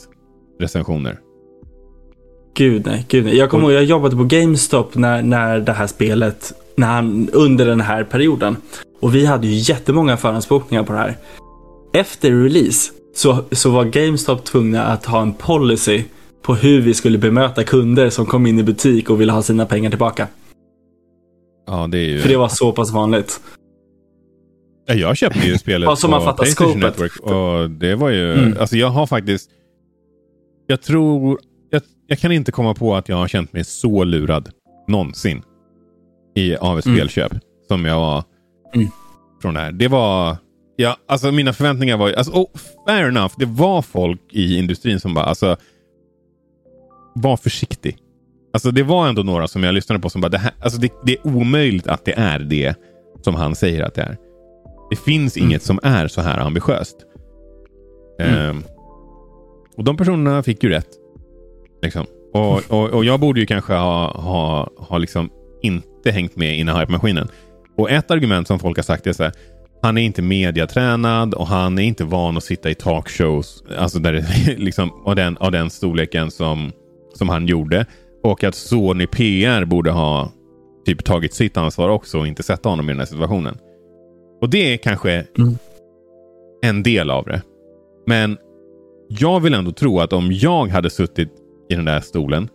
recensioner. Gud nej, gud nej. Jag kommer ihåg, jag jobbade på GameStop när, när det här spelet, när han, under den här perioden. Och vi hade ju jättemånga förhandsbokningar på det här. Efter release så, så var GameStop tvungna att ha en policy på hur vi skulle bemöta kunder som kom in i butik och ville ha sina pengar tillbaka. Ja, det är ju... För det var så pass vanligt. Ja, jag köpte ju spelet [LAUGHS] på man Playstation scopet. Network och det var ju... Mm. Alltså jag har faktiskt... Jag tror... Jag, jag, kan inte komma på att jag har känt mig så lurad någonsin i, av ett mm. spelköp som jag var mm. från det här. Det var... Ja, alltså mina förväntningar var ju... Alltså, oh, fair enough. Det var folk i industrin som bara... Alltså, var försiktig. Alltså det var ändå några som jag lyssnade på som bara, det, här, alltså det, det är omöjligt att det är det som han säger att det är. Det finns mm. inget som är så här ambitiöst. Mm. Um, och de personerna fick ju rätt. Liksom. Och, och, och, jag borde ju kanske ha, ha, ha liksom inte hängt med i den här hype-maskinen. Och ett argument som folk har sagt är så här, han är inte mediatränad och han är inte van att sitta i talkshows alltså där det, [LAUGHS] liksom, av, den, av den storleken som, som han gjorde. Och att Sony PR borde ha typ tagit sitt ansvar också och inte sätta honom i den här situationen. Och det är kanske mm. en del av det. Men jag vill ändå tro att om jag hade suttit i den där stolen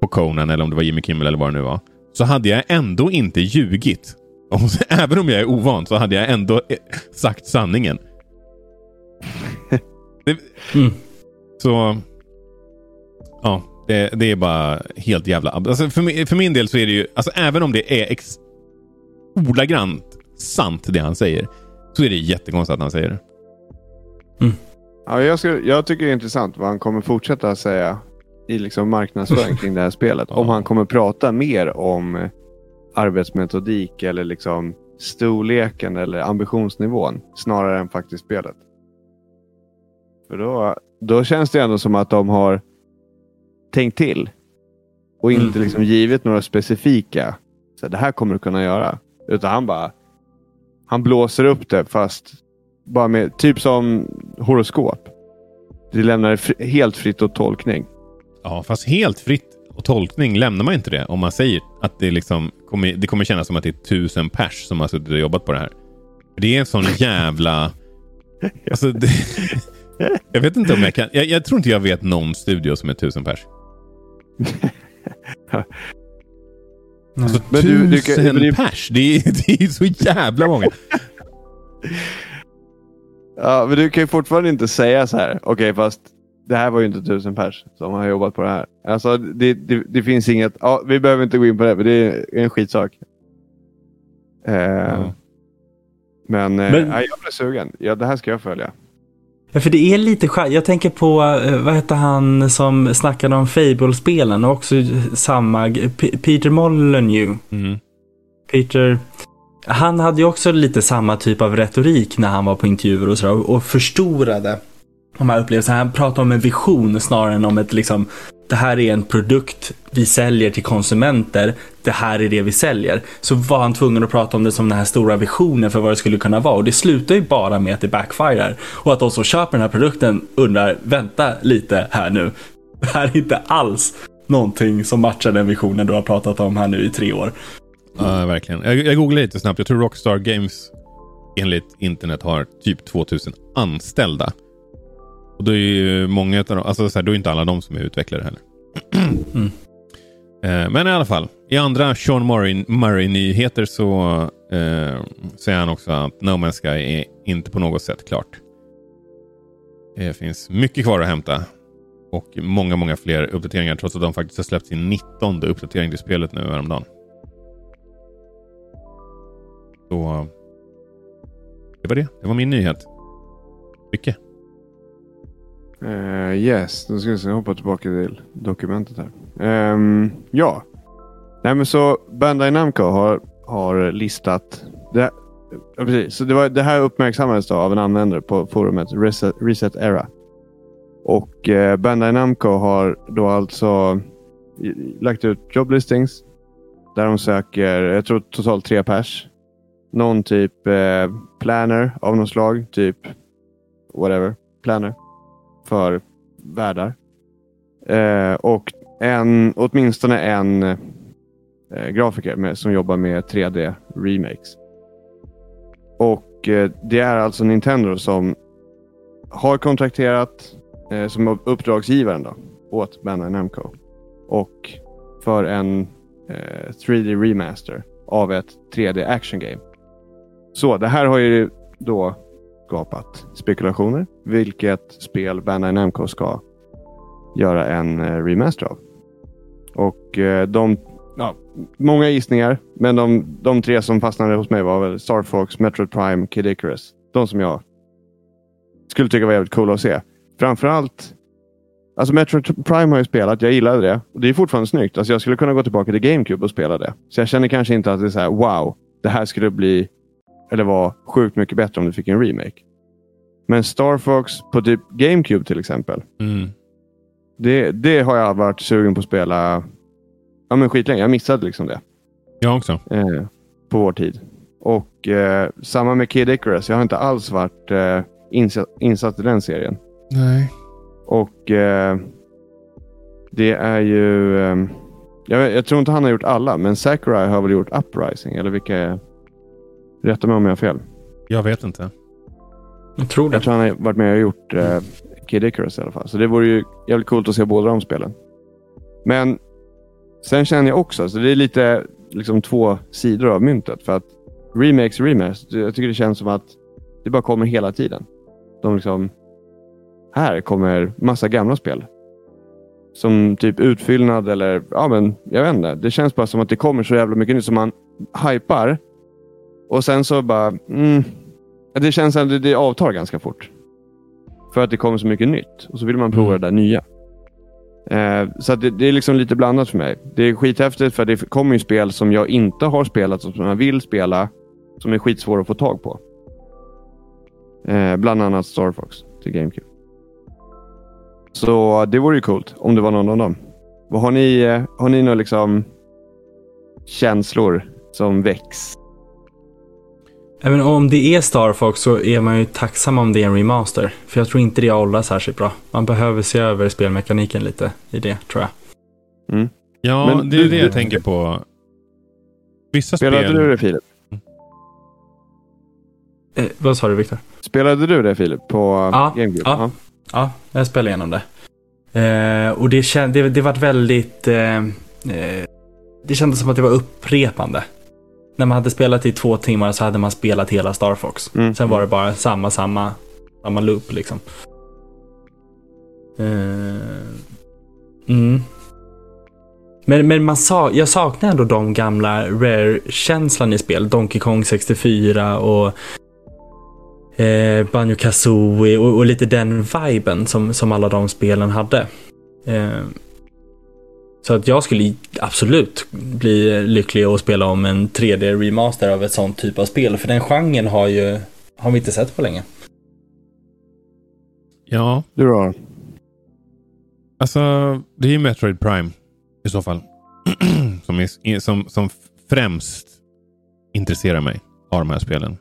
på Conan eller om det var Jimmy Kimmel eller vad det nu var. Så hade jag ändå inte ljugit. [LAUGHS] Och även om jag är ovan så hade jag ändå eh, sagt sanningen. [LAUGHS] det, mm. Så ja, det, det, är bara helt jävla... Alltså för, min, för min del så är det ju, alltså även om det är ex, ordagrant sant det han säger, så är det jättekonstigt att han säger det. Mm. Ja, jag, ska, jag tycker det är intressant vad han kommer fortsätta säga i liksom marknadsföring kring det här spelet. [LAUGHS] ja. Om han kommer prata mer om arbetsmetodik eller liksom storleken eller ambitionsnivån snarare än faktiskt spelet. För då, då känns det ändå som att de har tänkt till. Och inte mm. liksom givit några specifika. Så det här kommer du kunna göra. Utan han bara. Han blåser upp det fast bara med typ som horoskop. Det lämnar det helt fritt åt tolkning. Ja, fast helt fritt och tolkning lämnar man inte det om man säger att det liksom kommer, det kommer kännas som att det är tusen pers som har suttit och jobbat på det här. Det är en sån [LAUGHS] jävla... Alltså, det, [LAUGHS] jag vet inte om jag kan... Jag, jag, tror inte jag vet någon studio som är tusen pers. Alltså, men du, du, tusen du, pers? Det är, det är så jävla många. [LAUGHS] ja, men du kan ju fortfarande inte säga så här. Okej, okay, fast det här var ju inte tusen pers som har jobbat på det här. Alltså, det, det, det finns inget. Ja, vi behöver inte gå in på det, för det är en skitsak. Eh, mm. Men, eh, men... Ja, jag blir sugen. Ja, det här ska jag följa. Ja, för det är lite skönt. Jag tänker på, eh, vad hette han som snackade om Fable-spelen och också samma, P Peter Molyneux. Mm. Peter, han hade ju också lite samma typ av retorik när han var på intervjuer och sådär och förstorade de här upplevelserna. Han pratar om en vision snarare än om ett liksom, det här är en produkt vi säljer till konsumenter. Det här är det vi säljer. Så var han tvungen att prata om det som den här stora visionen för vad det skulle kunna vara. Och det slutar ju bara med att det backfirar. Och att de som köper den här produkten undrar, vänta lite här nu. Det här är inte alls någonting som matchar den visionen du har pratat om här nu i tre år. Ja, verkligen. Jag, jag googlade lite snabbt. Jag tror Rockstar Games enligt internet har typ 2000 anställda. Och då är ju många av dem, alltså så här, då är inte alla de som är utvecklare heller. [CLEARS THROAT] mm. eh, men i alla fall, i andra Sean Murray-nyheter så eh, säger han också att No Man's Sky är inte på något sätt klart. Det finns mycket kvar att hämta. Och många, många fler uppdateringar trots att de faktiskt har släppt sin 19 uppdatering till spelet nu häromdagen. Så det var det. Det var min nyhet. Mycket. Uh, yes, då ska vi hoppa tillbaka till dokumentet här. Um, ja, Nej, men så Bandai Namco har, har listat. Det, ja, precis. Så det, var, det här uppmärksammades då av en användare på forumet Reset, Reset Era. Och eh, Bandai Namco har då alltså lagt ut jobblistings där de söker, jag tror totalt tre pers. Någon typ eh, planner av något slag, typ whatever, planner för världar. Eh, och en, åtminstone en eh, grafiker med, som jobbar med 3D remakes. Och eh, det är alltså Nintendo som har kontrakterat eh, som uppdragsgivaren då, åt Bandai Namco. Och för en eh, 3D remaster av ett 3D action game. Så det här har ju då skapat spekulationer. Vilket spel Bandai Namco ska göra en eh, remaster av. Och eh, de, ja, många gissningar, men de, de tre som fastnade hos mig var väl Star Fox, Metroid Prime, Kid Icarus. De som jag skulle tycka var jävligt coola att se. Framförallt Alltså Metroid Prime har jag spelat, jag gillade det. Och Det är fortfarande snyggt. Alltså jag skulle kunna gå tillbaka till GameCube och spela det. Så jag känner kanske inte att det är så här, wow, det här skulle bli eller vara sjukt mycket bättre om du fick en remake. Men Star Fox på typ GameCube till exempel. Mm. Det, det har jag varit sugen på att spela ja, men skitlänge. Jag missade liksom det. Jag också. Eh, på vår tid. Och eh, samma med Kid Icarus. Jag har inte alls varit eh, insatt, insatt i den serien. Nej. Och eh, det är ju... Eh, jag, jag, tror inte han har gjort alla, men Sakurai har väl gjort Uprising? Eller vilka Rätta mig om jag har fel. Jag vet inte. Jag tror det. Jag tror han har varit med och gjort eh, Kid Icarus i alla fall. Så det vore ju jävligt coolt att se båda de spelen. Men sen känner jag också, så det är lite liksom två sidor av myntet. För att remakes, remakes, jag tycker det känns som att det bara kommer hela tiden. De liksom, här kommer massa gamla spel. Som typ utfyllnad eller, ja men jag vet inte. Det känns bara som att det kommer så jävla mycket nytt som man hypar och sen så bara... Mm, det känns att det avtar ganska fort. För att det kommer så mycket nytt. Och så vill man prova mm. det där nya. Eh, så det, det, är liksom lite blandat för mig. Det är skithäftigt för det kommer ju spel som jag inte har spelat och som jag vill spela. Som är skitsvåra att få tag på. Eh, bland annat Star Fox till GameCube. Så det vore ju coolt om det var någon av dem. Har ni, eh, har ni några liksom känslor som väcks Även om det är Star Fox så är man ju tacksam om det är en remaster. För jag tror inte det åldras särskilt bra. Man behöver se över spelmekaniken lite i det, tror jag. Mm. Ja, Men det är du, det jag du, tänker på. Vissa Spelade spel... du det Filip? Eh, vad sa du Viktor? Spelade du det Filip på ja, GameCube? Ja, ja. ja, jag spelade igenom det. Eh, och det, känd, det, det var väldigt... Eh, eh, det kändes som att det var upprepande när man hade spelat i två timmar så hade man spelat hela Star Fox. Mm. Sen var det bara samma, samma, samma loop liksom. Uh, mm. Men, men man sa, jag saknar ändå de gamla Rare-känslan i spel. Donkey Kong 64 och eh, Banjo Kazooie och, och, lite den viben som, som alla de spelen hade. Eh, så att jag skulle absolut bli lycklig att spela om en 3D-remaster av ett sånt typ av spel. För den genren har ju har vi inte sett på länge. Ja. Du då? Alltså, det är ju Metroid Prime i så fall. [CLEARS THROAT] som, är, som, som främst intresserar mig av de här spelen.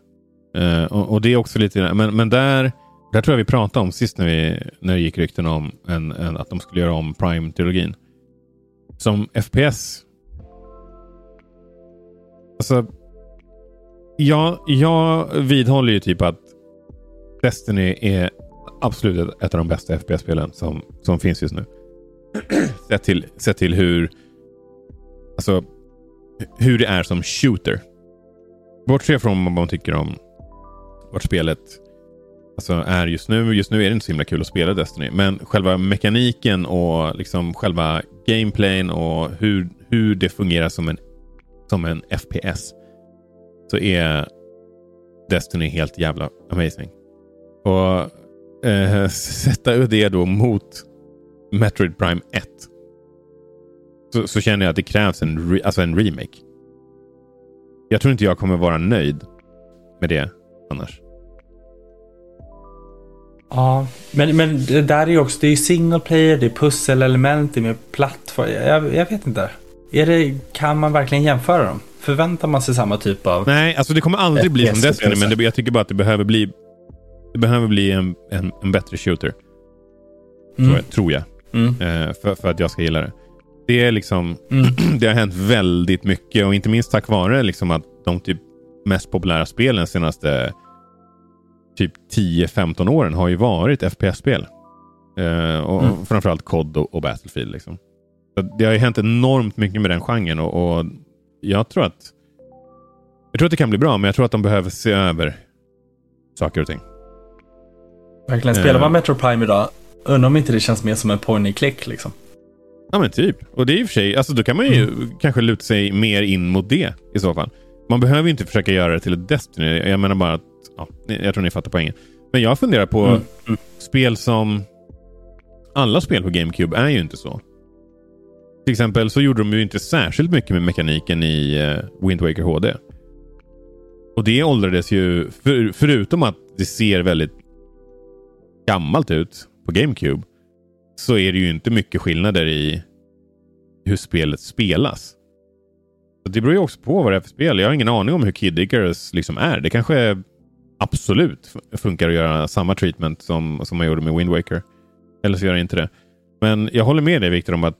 Uh, och, och, det är också lite, men, men där, där tror jag vi pratade om sist när, vi, när det gick rykten om en, en, att de skulle göra om Prime-trilogin. Som FPS. Alltså, jag, jag vidhåller ju typ att Destiny är absolut ett av de bästa FPS-spelen som, som finns just nu. [CLEARS THROAT] sett, till, sett till hur alltså, hur det är som shooter. Bortse från vad man tycker om vart spelet alltså, är just nu. Just nu är det inte så himla kul att spela Destiny. Men själva mekaniken och liksom själva gameplayen och hur, hur det fungerar som en, som en FPS. Så är Destiny helt jävla amazing. Och eh, [LAUGHS] sätta det då mot Metroid Prime 1. Så, så känner jag att det krävs en, re, alltså en remake. Jag tror inte jag kommer vara nöjd med det annars. Ja, men, men det där är ju också, det är single player, det är pusselelement, det är mer plattform. Jag, jag vet inte. Är det, kan man verkligen jämföra dem? Förväntar man sig samma typ av... Nej, alltså det kommer aldrig bli som Destiny, men det, jag tycker bara att det behöver bli det behöver bli en, en, en bättre shooter. Mm. Tror jag. Tror jag. Mm. Eh, för, för att jag ska gilla det. Det är liksom, mm. [CLEARS THROAT] det har hänt väldigt mycket och inte minst tack vare liksom att de typ mest populära spelen senaste typ 10-15 åren har ju varit FPS-spel. Eh, och mm. Framförallt COD och, och Battlefield. Liksom. Det har ju hänt enormt mycket med den genren och, och jag tror att jag tror att det kan bli bra, men jag tror att de behöver se över saker och ting. Verkligen. Spelar man eh. Metro Prime idag, undrar om inte det känns mer som en point click liksom. Ja men typ. Och det är i och för sig, alltså då kan man ju mm. kanske luta sig mer in mot det i så fall. Man behöver ju inte försöka göra det till ett Destiny. Jag menar bara att, ja, jag tror ni fattar poängen. Men jag funderar på mm. Mm. spel som... Alla spel på GameCube är ju inte så. Till exempel så gjorde de ju inte särskilt mycket med mekaniken i uh, Wind Waker HD. Och det åldrades ju, för, förutom att det ser väldigt gammalt ut på GameCube, så är det ju inte mycket skillnader i hur spelet spelas. Så det beror ju också på vad det är för spel. Jag har ingen aning om hur Kid Icarus liksom är. Det kanske absolut funkar att göra samma treatment som, som man gjorde med Wind Waker. Eller så gör det inte det. Men jag håller med dig Viktor om att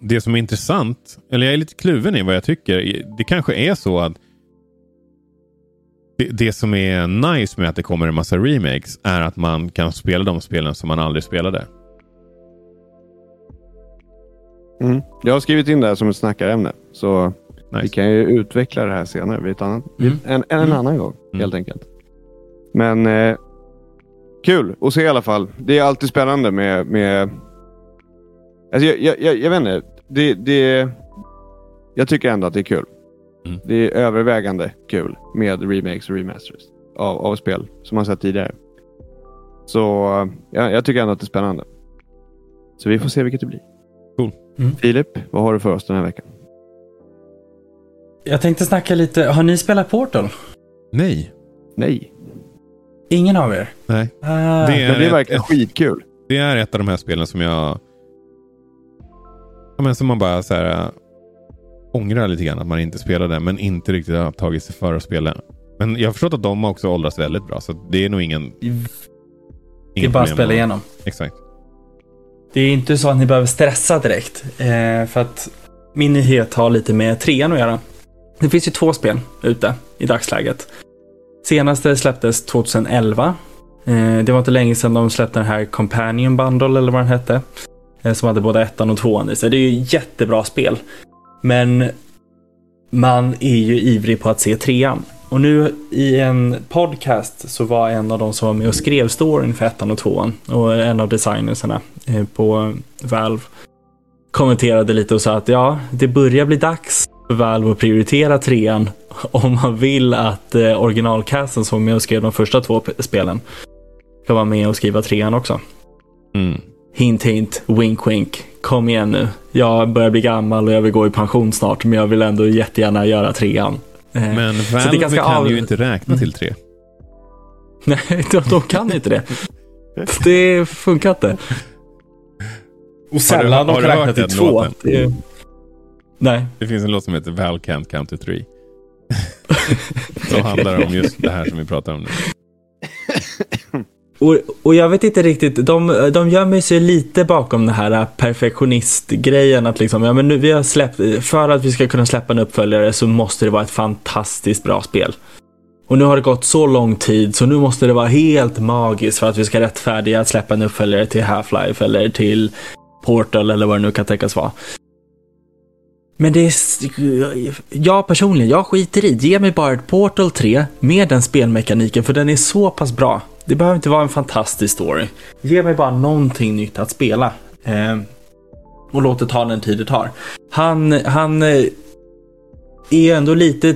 det som är intressant, eller jag är lite kluven i vad jag tycker. Det kanske är så att det, det, som är nice med att det kommer en massa remakes är att man kan spela de spelen som man aldrig spelade. Mm. Jag har skrivit in det här som ett snackarämne. Så nice. vi kan ju utveckla det här senare vid ett annat, mm. en, en, en, annan gång. Mm. Helt enkelt. Men eh, kul att se i alla fall. Det är alltid spännande med... med alltså jag, jag, jag, jag vet inte. Det, det, jag tycker ändå att det är kul. Mm. Det är övervägande kul med remakes och remasters av, av spel som man sett tidigare. Så ja, jag tycker ändå att det är spännande. Så vi får se vilket det blir. Cool. Mm. Filip, vad har du för oss den här veckan? Jag tänkte snacka lite. Har ni spelat Portal? Nej. Nej. Ingen av er? Nej. Ah. Det, det är verkligen ett, skitkul. Det är ett av de här spelen som jag... Ja, men som man bara så här, ångrar lite grann att man inte spelade. Men inte riktigt har tagit sig för att spela. Men jag har förstått att de också åldras väldigt bra. Så det är nog ingen... Det är bara att spela igenom. Exakt. Det är inte så att ni behöver stressa direkt. Eh, för att min nyhet har lite med trean att göra. Det finns ju två spel ute i dagsläget. Senaste släpptes 2011. Eh, det var inte länge sedan de släppte den här Companion Bundle eller vad den hette. Eh, som hade både ettan och tvåan i sig. Det är ju jättebra spel. Men man är ju ivrig på att se trean. Och nu i en podcast så var en av de som var med och skrev storyn för ettan och tvåan och en av designersarna eh, på Valve kommenterade lite och sa att ja, det börjar bli dags Valve att prioritera trean om man vill att eh, originalcasten som var med och skrev de första två spelen ska vara med och skriva trean också. Mm. Hint hint, wink wink. Kom igen nu. Jag börjar bli gammal och jag vill gå i pension snart men jag vill ändå jättegärna göra trean. Eh, Men Valve kan av... ju inte räkna till tre. [LAUGHS] Nej, de, de kan inte det. [LAUGHS] Det funkar inte. Och sällan har de du kan räkna till två. Nej. Det finns en låt som heter Val Can't Count to Three. [LAUGHS] som handlar om just det här som vi pratar om nu. Och, och jag vet inte riktigt, de, de gömmer sig lite bakom den här perfektionistgrejen att liksom, ja men nu vi har släppt, för att vi ska kunna släppa en uppföljare så måste det vara ett fantastiskt bra spel. Och nu har det gått så lång tid så nu måste det vara helt magiskt för att vi ska rättfärdiga att släppa en uppföljare till Half-Life eller till Portal eller vad det nu kan tänkas vara. Men det är... Jag personligen, jag skiter i. Ge mig bara ett Portal 3 med den spelmekaniken för den är så pass bra. Det behöver inte vara en fantastisk story. Ge mig bara någonting nytt att spela. Eh, och låt det ta den tid det tar. Han, han eh, är ändå lite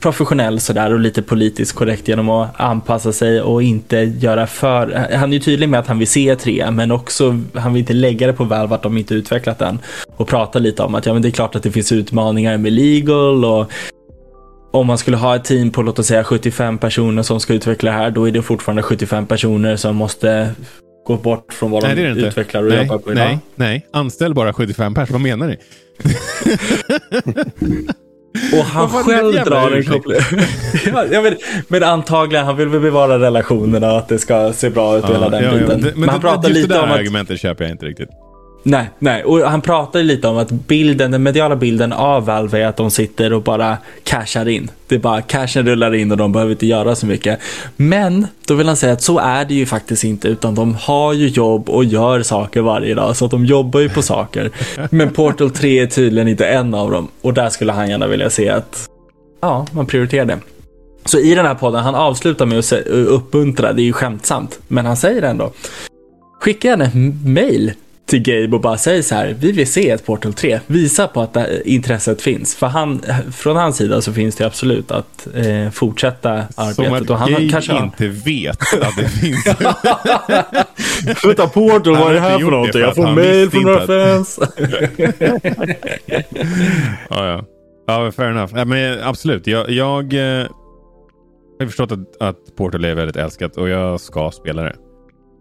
professionell sådär och lite politiskt korrekt genom att anpassa sig och inte göra för... Han är ju tydlig med att han vill se 3 men också han vill inte lägga det på Valve att de inte utvecklat den. Och prata lite om att ja men det är klart att det finns utmaningar med legal och om man skulle ha ett team på låt oss säga 75 personer som ska utveckla det här då är det fortfarande 75 personer som måste gå bort från vad Nej, de utvecklar och nej, jobbar på idag. nej, nej. Anställ bara 75 pers. Vad menar ni? [LAUGHS] Och han själv drar en koppling. [LAUGHS] ja, jag vet, men antagligen, han vill väl bevara relationerna och att det ska se bra ut och hela den ja, ja. biten. Det- Men, han det- pratar lite om att... argumentet köper jag inte riktigt. Nej, nej. Och han pratar lite om att bilden, den mediala bilden av Valve är att de sitter och bara cashar in. Det är bara cashen rullar in och de behöver inte göra så mycket. Men då vill han säga att så är det ju faktiskt inte, utan de har ju jobb och gör saker varje dag, så att de jobbar ju på saker. [LAUGHS] Men Portal 3 är tydligen inte en av dem och där skulle han gärna vilja se att ja, man prioriterar det. Så i den här podden, han avslutar med att uppmuntra, det är ju skämtsamt, men han säger ändå Skicka gärna ett mail till Gabe och bara säg så här, vi vill se ett Portal 3. Visa på att intresset finns. För han, från hans sida så finns det absolut att eh, fortsätta Som arbetet. att Och han Gabe kanske inte vet att det finns. [LAUGHS] Vänta, Portal, vad är det här för någonting? Jag får mail från några fans. [LAUGHS] ja, ja. Ja, fair enough. Ja, men absolut. Jag, jag eh, har förstått att, att Portal är väldigt älskat och jag ska spela det.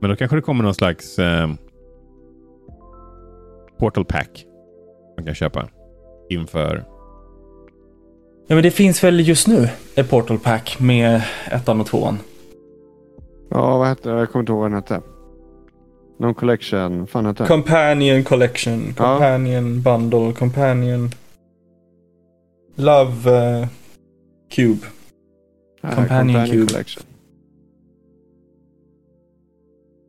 Men då kanske det kommer någon slags eh, Portal Pack man kan köpa inför. Ja, men det finns väl just nu ett Portal Pack med ettan och tvåan. Ja, vad hette det? Jag kommer inte ihåg vad den hette. Någon collection. fan hette? Companion Collection, Ja. Companion Bundle, Companion Love eh, Cube. Nej, Companion Cube. Collection.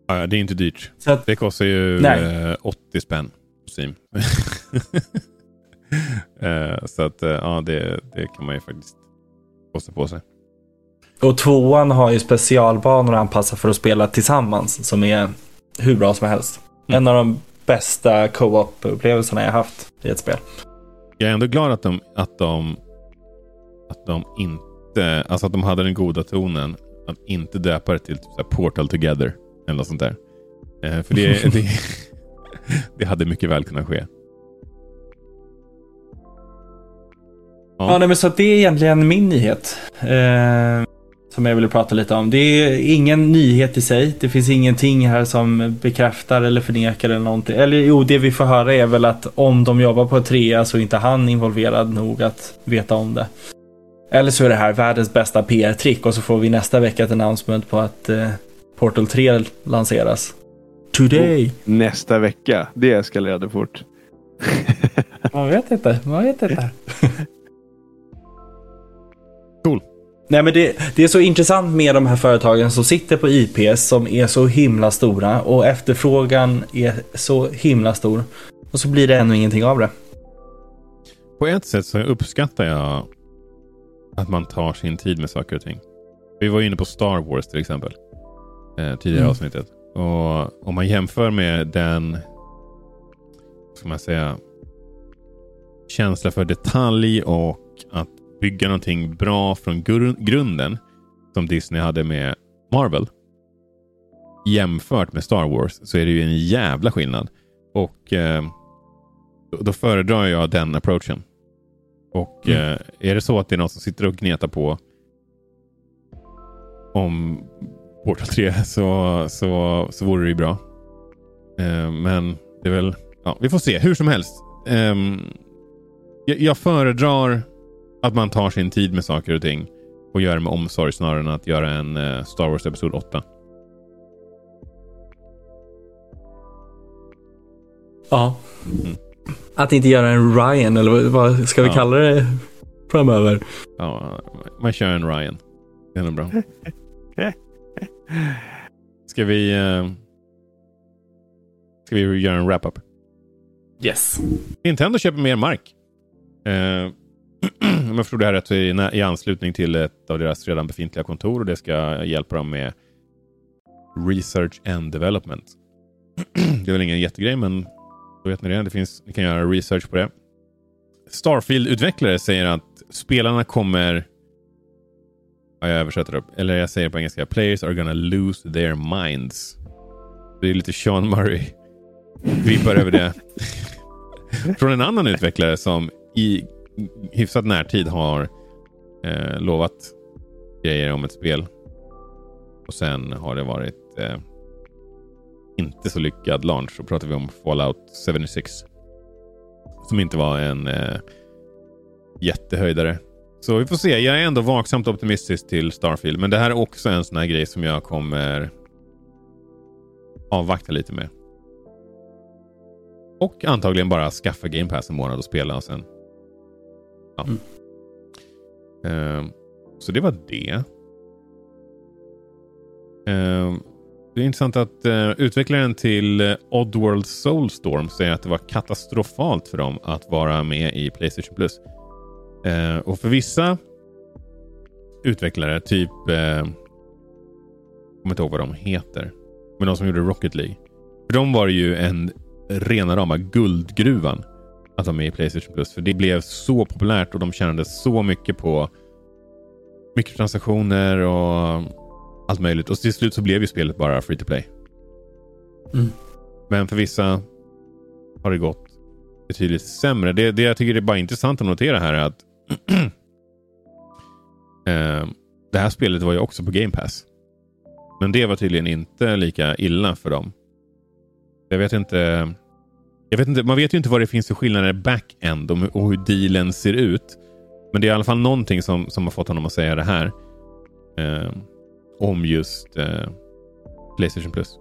Ja, ja, det är inte dyrt. Så att, Det kostar ju Nej. eh, 80 spänn på Steam. [LAUGHS] Eh, så att eh, ja, det, det kan man ju faktiskt kosta på sig. och tvåan har ju specialbanor anpassade för att spela tillsammans som är hur bra som helst. Mm. En av de bästa co-op-upplevelserna jag haft i ett spel. Jag är ändå glad att de, att de, att de inte, alltså att de hade den goda tonen att inte döpa det till typ Portal Together eller något sånt där. Eh, för det, [LAUGHS] det, [LAUGHS] det hade mycket väl kunnat ske. Ja. Ja, nej, men så det är egentligen min nyhet. Eh, som jag ville prata lite om. Det är ingen nyhet i sig. Det finns ingenting här som bekräftar eller förnekar eller någonting. Eller jo, det vi får höra är väl att om de jobbar på ett trea så är inte han involverad nog att veta om det. Eller så är det här världens bästa PR-trick och så får vi nästa vecka ett announcement på att eh, Portal 3 lanseras. Today. Nästa vecka. Det eskalerade fort. [LAUGHS] Man vet inte, man vet inte. [LAUGHS] Cool. Nej men det, det är så intressant med de här företagen som sitter på IPs som är så himla stora och efterfrågan är så himla stor. Och så blir det ännu ingenting av det. På ett sätt så uppskattar jag att man tar sin tid med saker och ting. Vi var inne på Star Wars till exempel. Eh, tidigare Mm. avsnittet. Och om man jämför med den, ska man säga, känsla för detalj och att bygga någonting bra från gru- grunden som Disney hade med Marvel. Jämfört med Star Wars så är det ju en jävla skillnad. Och eh, då- då föredrar jag den approachen. Och Mm. eh, är det så att det är någon som sitter och gnetar på om Portal 3 så, så, så vore det ju bra. Eh, men det är väl... Ja, vi får se. Hur som helst. Eh, jag, jag föredrar att man tar sin tid med saker och ting och gör det med omsorg snarare än att göra en eh, Star Wars Episod 8. Ja. Mm. Att inte göra en Ryan, eller vad ska vi ja. kalla det framöver? Ja, man kör en Ryan. Det är nog bra. [LAUGHS] Ska vi... Uh, ska vi göra en wrap-up? Yes. Nintendo köper mer mark. [CLEARS THROAT] Uh, om jag förstod det här rätt så är i anslutning till ett av deras redan befintliga kontor och det ska hjälpa dem med research and development. [CLEARS THROAT] det är väl ingen jättegrej men då vet ni det. det finns, ni kan göra research på det. Starfield-utvecklare säger att spelarna kommer... Ja, jag översätter upp. Eller jag säger på engelska. Players are gonna lose their minds. Det är lite Sean Murray. Vibbar över det. [LAUGHS] Från en annan utvecklare som i hyfsat närtid har eh, lovat grejer om ett spel. Och sen har det varit eh, inte så lyckad launch. Så pratar vi om Fallout 76. Som inte var en eh, jättehöjdare. Så vi får se. Jag är ändå vaksamt optimistisk till Starfield. Men det här är också en sån här grej som jag kommer avvakta lite med. Och antagligen bara skaffa Game Pass en månad och spela och sen Ja. Mm. Uh, så det var det. Uh, det är intressant att uh, utvecklaren till uh, Oddworld Soulstorm säger att det var katastrofalt för dem att vara med i Playstation Plus. Uh, och för vissa utvecklare, typ... Uh, jag kommer inte ihåg vad de heter. Men de som gjorde Rocket League. För dem var det ju en rena rama guldgruvan att vara med i Playstation Plus. För det blev så populärt och de tjänade så mycket på mikrotransaktioner och allt möjligt. Och till slut så blev ju spelet bara free to play. Mm. Men för vissa har det gått betydligt sämre. Det, det jag tycker är bara intressant att notera här är att [CLEARS THROAT] eh, det här spelet var ju också på Game Pass. Men det var tydligen inte lika illa för dem. Jag vet inte jag vet inte, man vet ju inte vad det finns för skillnader back-end och hur dealen ser ut. Men det är i alla fall någonting som, som har fått honom att säga det här. Eh, om just eh, Playstation Plus.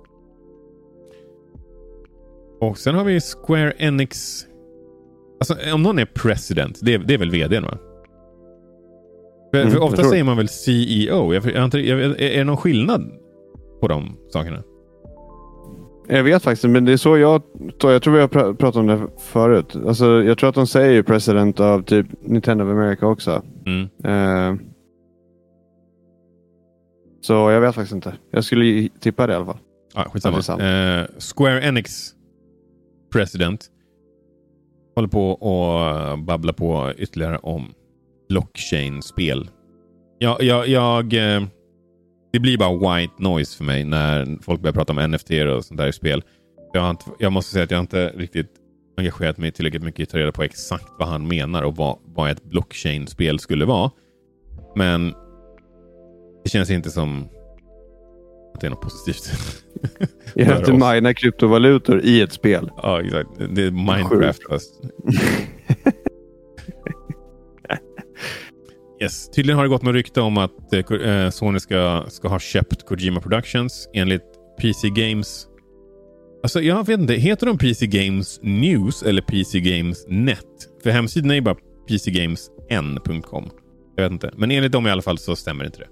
Och sen har vi Square Enix. Alltså om någon är president, det är, det är väl vdn va? För, mm, för ofta säger man väl CEO. Jag, jag, jag, är det någon skillnad på de sakerna? Jag vet faktiskt men det är så jag... Jag tror vi har pratat om det förut. Alltså, jag tror att de säger president av typ Nintendo of America också. Mm. Uh, så jag vet faktiskt inte. Jag skulle tippa det i alla fall. Ah, skitsamma. Uh, Square Enix president håller på och eh, babblar på ytterligare om blockchain-spel. Jag, jag, jag det blir bara white noise för mig när folk börjar prata om NFT och sånt där i spel. Jag, inte, jag måste säga att jag inte riktigt engagerat mig tillräckligt mycket i att ta reda på exakt vad han menar och vad, vad ett blockchain-spel skulle vara. Men det känns inte som det är något positivt. Jag inte mina kryptovalutor i ett spel. Ja, exakt. Det är Minecraft. [LAUGHS] Yes. Tydligen har det gått något rykte om att eh, Sony ska, ska ha köpt Kojima Productions enligt PC Games. Alltså jag vet inte, heter de PC Games News eller PC Games Net? För hemsidan är ju bara pcgamesn.com. Jag vet inte, men enligt dem i alla fall så stämmer inte det.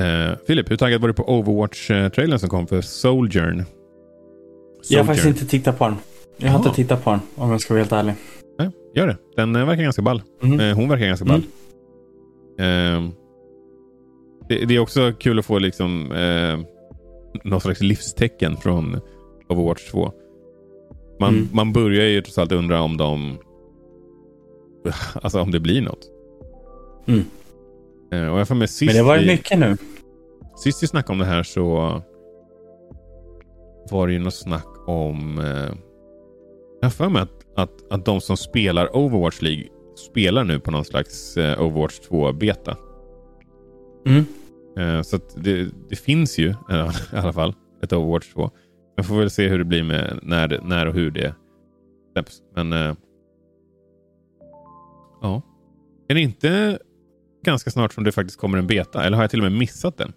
Uh, Filip, hur taggad var du på Overwatch-trailern som kom för Souljourn? Jag har faktiskt inte tittat på den. Jag har inte tittat på den om jag ska vara helt ärlig. Nej, gör det. Den eh, verkar ganska ball. Mm. Hon verkar ganska ball. Mm. Det, det, är också kul att få liksom eh, någon slags livstecken från Overwatch 2. Man, mm. man börjar ju trots allt undra om de... [LAUGHS] Alltså om det blir något. Mm. Eh, och jag får med sist Men det var ju mycket nu. Sist vi snackade om det här så var det ju något snack om... Eh, jag har för mig att att, att de som spelar Overwatch League spelar nu på någon slags eh, Overwatch 2-beta. Mm. Eh, så det, det, finns ju [LAUGHS] i alla fall ett Overwatch 2. Jag får väl se hur det blir med när, när och hur det släpps. Men ja. Är det inte ganska snart som det faktiskt kommer en beta? Eller har jag till och med missat den?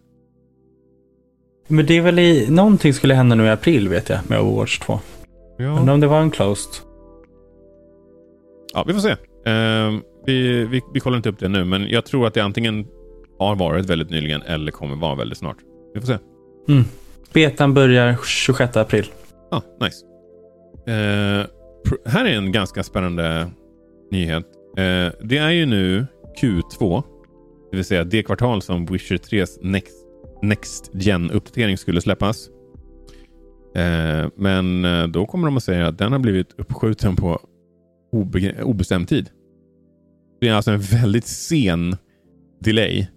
Men det är väl i... Någonting skulle hända nu i april vet jag med Overwatch 2. Ja. Undrar om det var en closed. Ja, vi får se. Uh, vi, vi, vi kollar inte upp det nu, men jag tror att det antingen har varit väldigt nyligen eller kommer vara väldigt snart. Vi får se. Mm. Betan börjar 26 april. Ja, ah, nice. Uh, här är en ganska spännande nyhet. Uh, det är ju nu Q2, det vill säga det kvartal som Witcher 3s Next, Next Gen-uppdatering skulle släppas. Eh, men eh, då kommer de att säga att den har blivit uppskjuten på obestämd tid. Det är alltså en väldigt sen delay.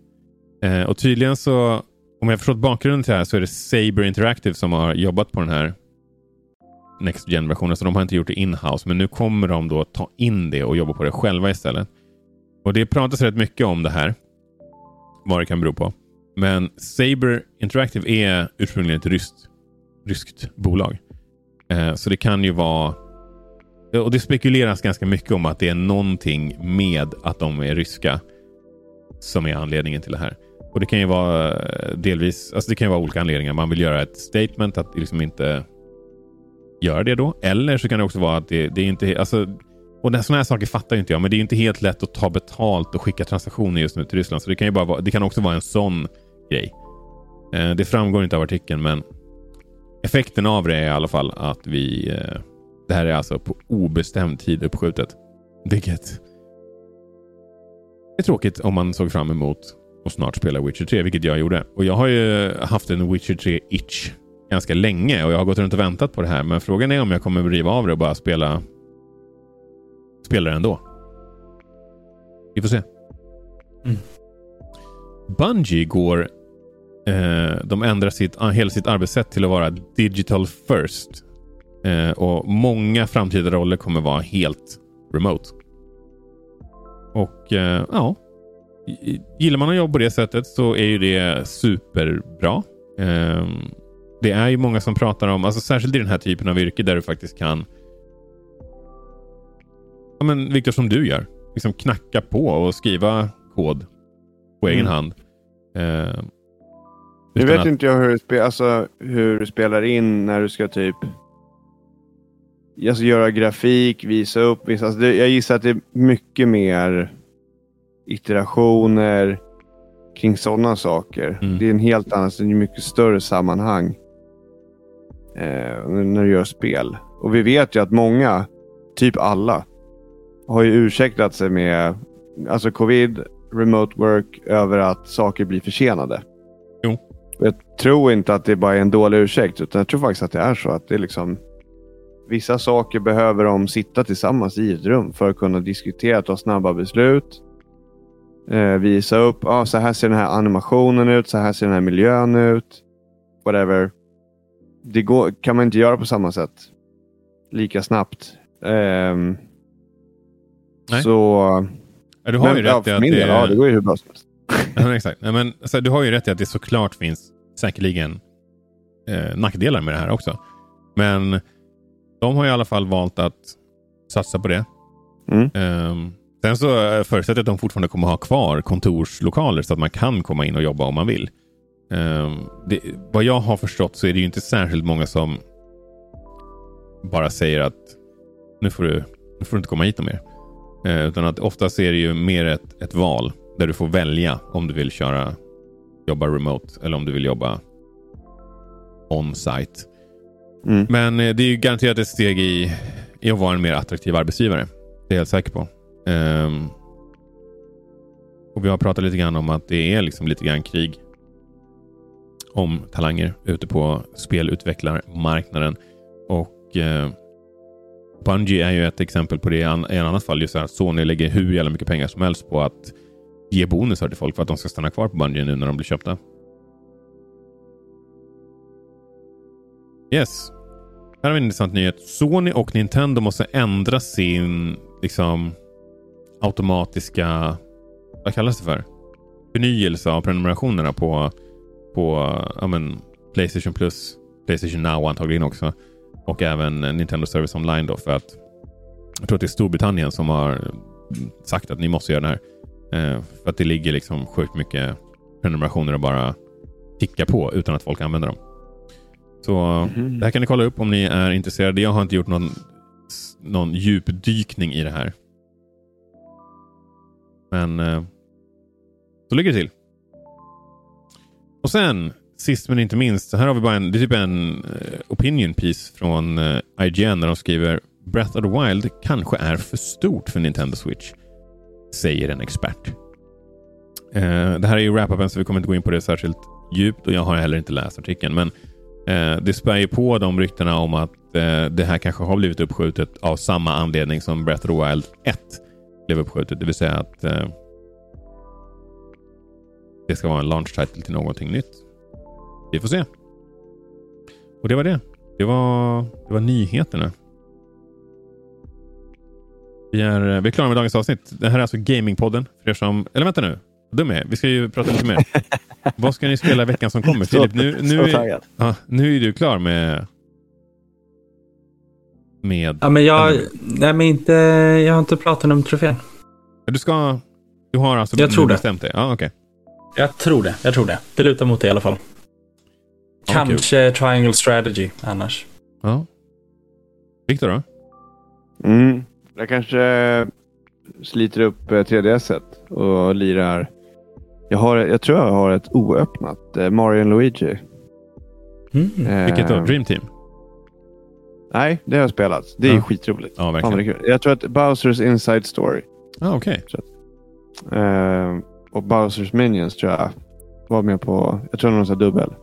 Eh, och tydligen så, om jag förstått bakgrunden till det här, så är det Saber Interactive som har jobbat på den här Next Gen-versionen. Så de har inte gjort det in-house. Men nu kommer de då ta in det och jobba på det själva istället. Och det pratas rätt mycket om det här. Vad det kan bero på. Men Saber Interactive är ursprungligen ett ryskt, ryskt bolag. Eh, så det kan ju vara eh, och Det spekuleras ganska mycket om att det är någonting med att de är ryska som är anledningen till det här. Och Det kan ju vara eh, delvis, alltså det kan ju vara olika anledningar. Man vill göra ett statement att liksom inte göra det då. Eller så kan det också vara att det, det är inte... Alltså, och sådana här saker fattar inte jag, men det är inte helt lätt att ta betalt och skicka transaktioner just nu till Ryssland. Så det kan ju bara vara, det kan också vara en sån grej. Eh, det framgår inte av artikeln, men effekten av det är i alla fall att vi eh, det här är alltså på obestämd tid uppskjutet. Vilket är tråkigt om man såg fram emot att snart spela Witcher 3, vilket jag gjorde. Och jag har ju haft en Witcher 3-itch ganska länge och jag har gått runt och väntat på det här. Men frågan är om jag kommer riva av det och bara spela, spela det ändå. Vi får se. Mm. Bungie går... Eh, de ändrar sitt, hela sitt arbetssätt till att vara digital first. Eh, och många framtida roller kommer vara helt remote. Och eh, ja, gillar man att jobba på det sättet så är ju det superbra. Eh, det är ju många som pratar om, alltså särskilt i den här typen av yrke där du faktiskt kan Ja men Viktor som du gör. Liksom knacka på och skriva kod på egen mm. hand. Eh, nu vet att... inte jag hur du, alltså, hur du spelar in när du ska typ alltså, göra grafik, visa upp. Visa, alltså, det, jag gissar att det är mycket mer iterationer kring sådana saker. Mm. Det är en helt annan, det är mycket större sammanhang eh, när du gör spel. Och vi vet ju att många, typ alla, har ju ursäktat sig med alltså covid, remote work, över att saker blir försenade. Jo. Jag tror inte att det bara är en dålig ursäkt, utan jag tror faktiskt att det är så att det är liksom Vissa saker behöver de sitta tillsammans i ett rum för att kunna diskutera, ta snabba beslut. Eh, visa upp, ah, så här ser den här animationen ut, så här ser den här miljön ut. Whatever. Det går, kan man inte göra på samma sätt. Lika snabbt. Eh, så... Ja, du har men, ju rätt ja, i att det... Del, ja, det går ju hur bra som helst. ja, exakt. Nej, men, alltså, du har ju rätt i att det såklart finns säkerligen eh, nackdelar med det här också. Men de har i alla fall valt att satsa på det. Mm. Um, sen så förutsätter jag att de fortfarande kommer ha kvar kontorslokaler så att man kan komma in och jobba om man vill. Um, det, vad jag har förstått så är det ju inte särskilt många som bara säger att nu får du, nu får du inte komma hit mer. Uh, utan att oftast är det ju mer ett, ett val där du får välja om du vill köra jobba remote eller om du vill jobba on-site. Mm. Men eh, det är ju garanterat ett steg i, i att vara en mer attraktiv arbetsgivare. Det är jag helt säker på. Um, och Vi har pratat lite grann om att det är liksom lite grann krig om talanger ute på spelutvecklarmarknaden. Och eh, Bungie är ju ett exempel på det. I en annat fall just att Sony lägger hur jävla mycket pengar som helst på att ge bonusar till folk för att de ska stanna kvar på Bungie nu när de blir köpta. Yes. Här har vi en intressant nyhet. Sony och Nintendo måste ändra sin liksom automatiska... Vad kallas det för? förnyelse av prenumerationerna på, på ja, men, Playstation Plus, Playstation Now antagligen också. Och även Nintendo Service Online då för att jag tror att det är Storbritannien som har sagt att ni måste göra det här. Eh, för att det ligger liksom sjukt mycket prenumerationer och bara ticka på utan att folk använder dem. Så mm. det här kan ni kolla upp om ni är intresserade. Jag har inte gjort någon, någon djupdykning i det här. Men eh, så ligger det till. Och sen, sist men inte minst, här har vi bara en, det är typ en eh, opinion piece från eh, IGN där de skriver Breath of the Wild kanske är för stort för Nintendo Switch, säger en expert. Eh, det här är ju wrap-upen så vi kommer inte gå in på det särskilt djupt och jag har heller inte läst artikeln. Men det spär ju på de ryktena om att det här kanske har blivit uppskjutet av samma anledning som Breath of the Wild 1 blev uppskjutet. Det vill säga att det ska vara en launch title till någonting nytt. Vi får se. Och det var det. Det var, det var nyheterna. Vi är, vi är klara med dagens avsnitt. Det här är alltså Gamingpodden. För er som, eller vänta nu. Dum är Vi ska ju prata lite mer. [LAUGHS] Vad ska ni spela veckan som kommer? Filip, nu, nu, är, ja, nu är du klar med... Med... Ja, men jag, nej, men inte, jag har inte pratat om trofén. Du ska... Du har alltså jag tror bestämt dig? Ja, okay. Jag tror det. Jag tror det. Det lutar mot det i alla fall. Kanske okay. Triangle Strategy annars. Ja. Viktor då? Mm. Jag kanske sliter upp 3DS eh, och lirar. Jag, har, jag tror jag har ett oöppnat eh, Mario Luigi. Mm. Eh, Vilket då? Dream Team? Nej, det har jag spelat. Det är ja. skitroligt. Ja, verkligen. Jag tror att Bowsers Inside Story. Ah, okej. Okay. Eh, och Bowsers Minions tror jag var med på. Jag tror någon sån dubbel.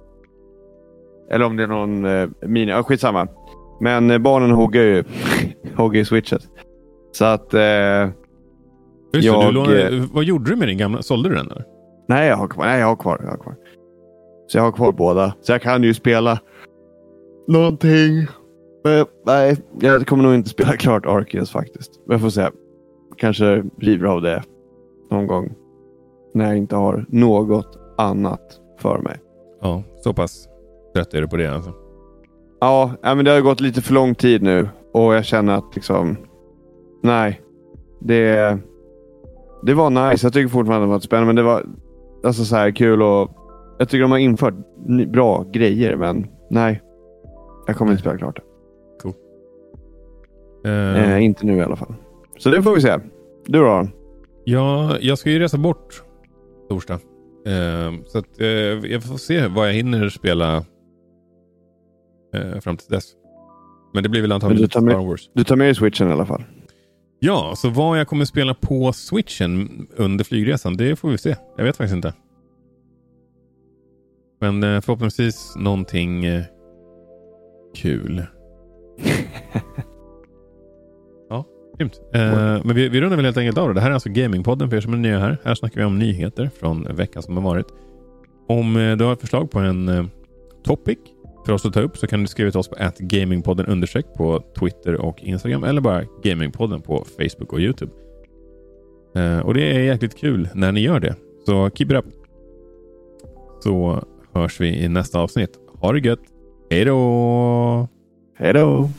Eller om det är någon eh, mini. Ja, skitsamma. Men eh, barnen hugger ju [LAUGHS] hugger switchet. Så att... Eh, Just jag, det, lånade, eh, vad gjorde du med din gamla? Sålde du den? Där? Nej, jag har kvar. Nej, jag har kvar. Jag har kvar. Så jag har kvar båda. Så jag kan ju spela någonting. Men nej, jag kommer nog inte spela [LAUGHS] klart Arceus faktiskt. Men jag får se. Kanske river av det någon gång. När jag inte har något annat för mig. Ja, så pass trött är du på det alltså? Ja, men det har gått lite för lång tid nu och jag känner att liksom... Nej. Det, det var nice. Jag tycker fortfarande det var spännande, men det var alltså så här kul och jag tycker de har infört bra grejer, men nej. Jag kommer inte spela klart det. Cool. Uh... Eh, inte nu i alla fall. Så det får vi se. Du då? Ja, jag ska ju resa bort torsdag. Uh, så att, uh, jag får se vad jag hinner spela uh, fram till dess. Men det blir väl antagligen Star Wars. Du tar med switchen i alla fall? Ja, så vad jag kommer spela på switchen under flygresan, det får vi se. Jag vet faktiskt inte. Men eh, förhoppningsvis någonting kul. [LAUGHS] Grymt. Eh, men vi, vi rundar väl helt enkelt av det. Det här är alltså Gamingpodden för er som är nya här. Här snackar vi om nyheter från veckan som har varit. Om eh, du har ett förslag på en eh, topic för oss att ta upp så kan du skriva till oss på gamingpodden understreck på Twitter och Instagram eller bara Gamingpodden på Facebook och Youtube. Eh, och det är jäkligt kul när ni gör det. Så keep it up. Så hörs vi i nästa avsnitt. Ha det gött. Hej då! Hej då!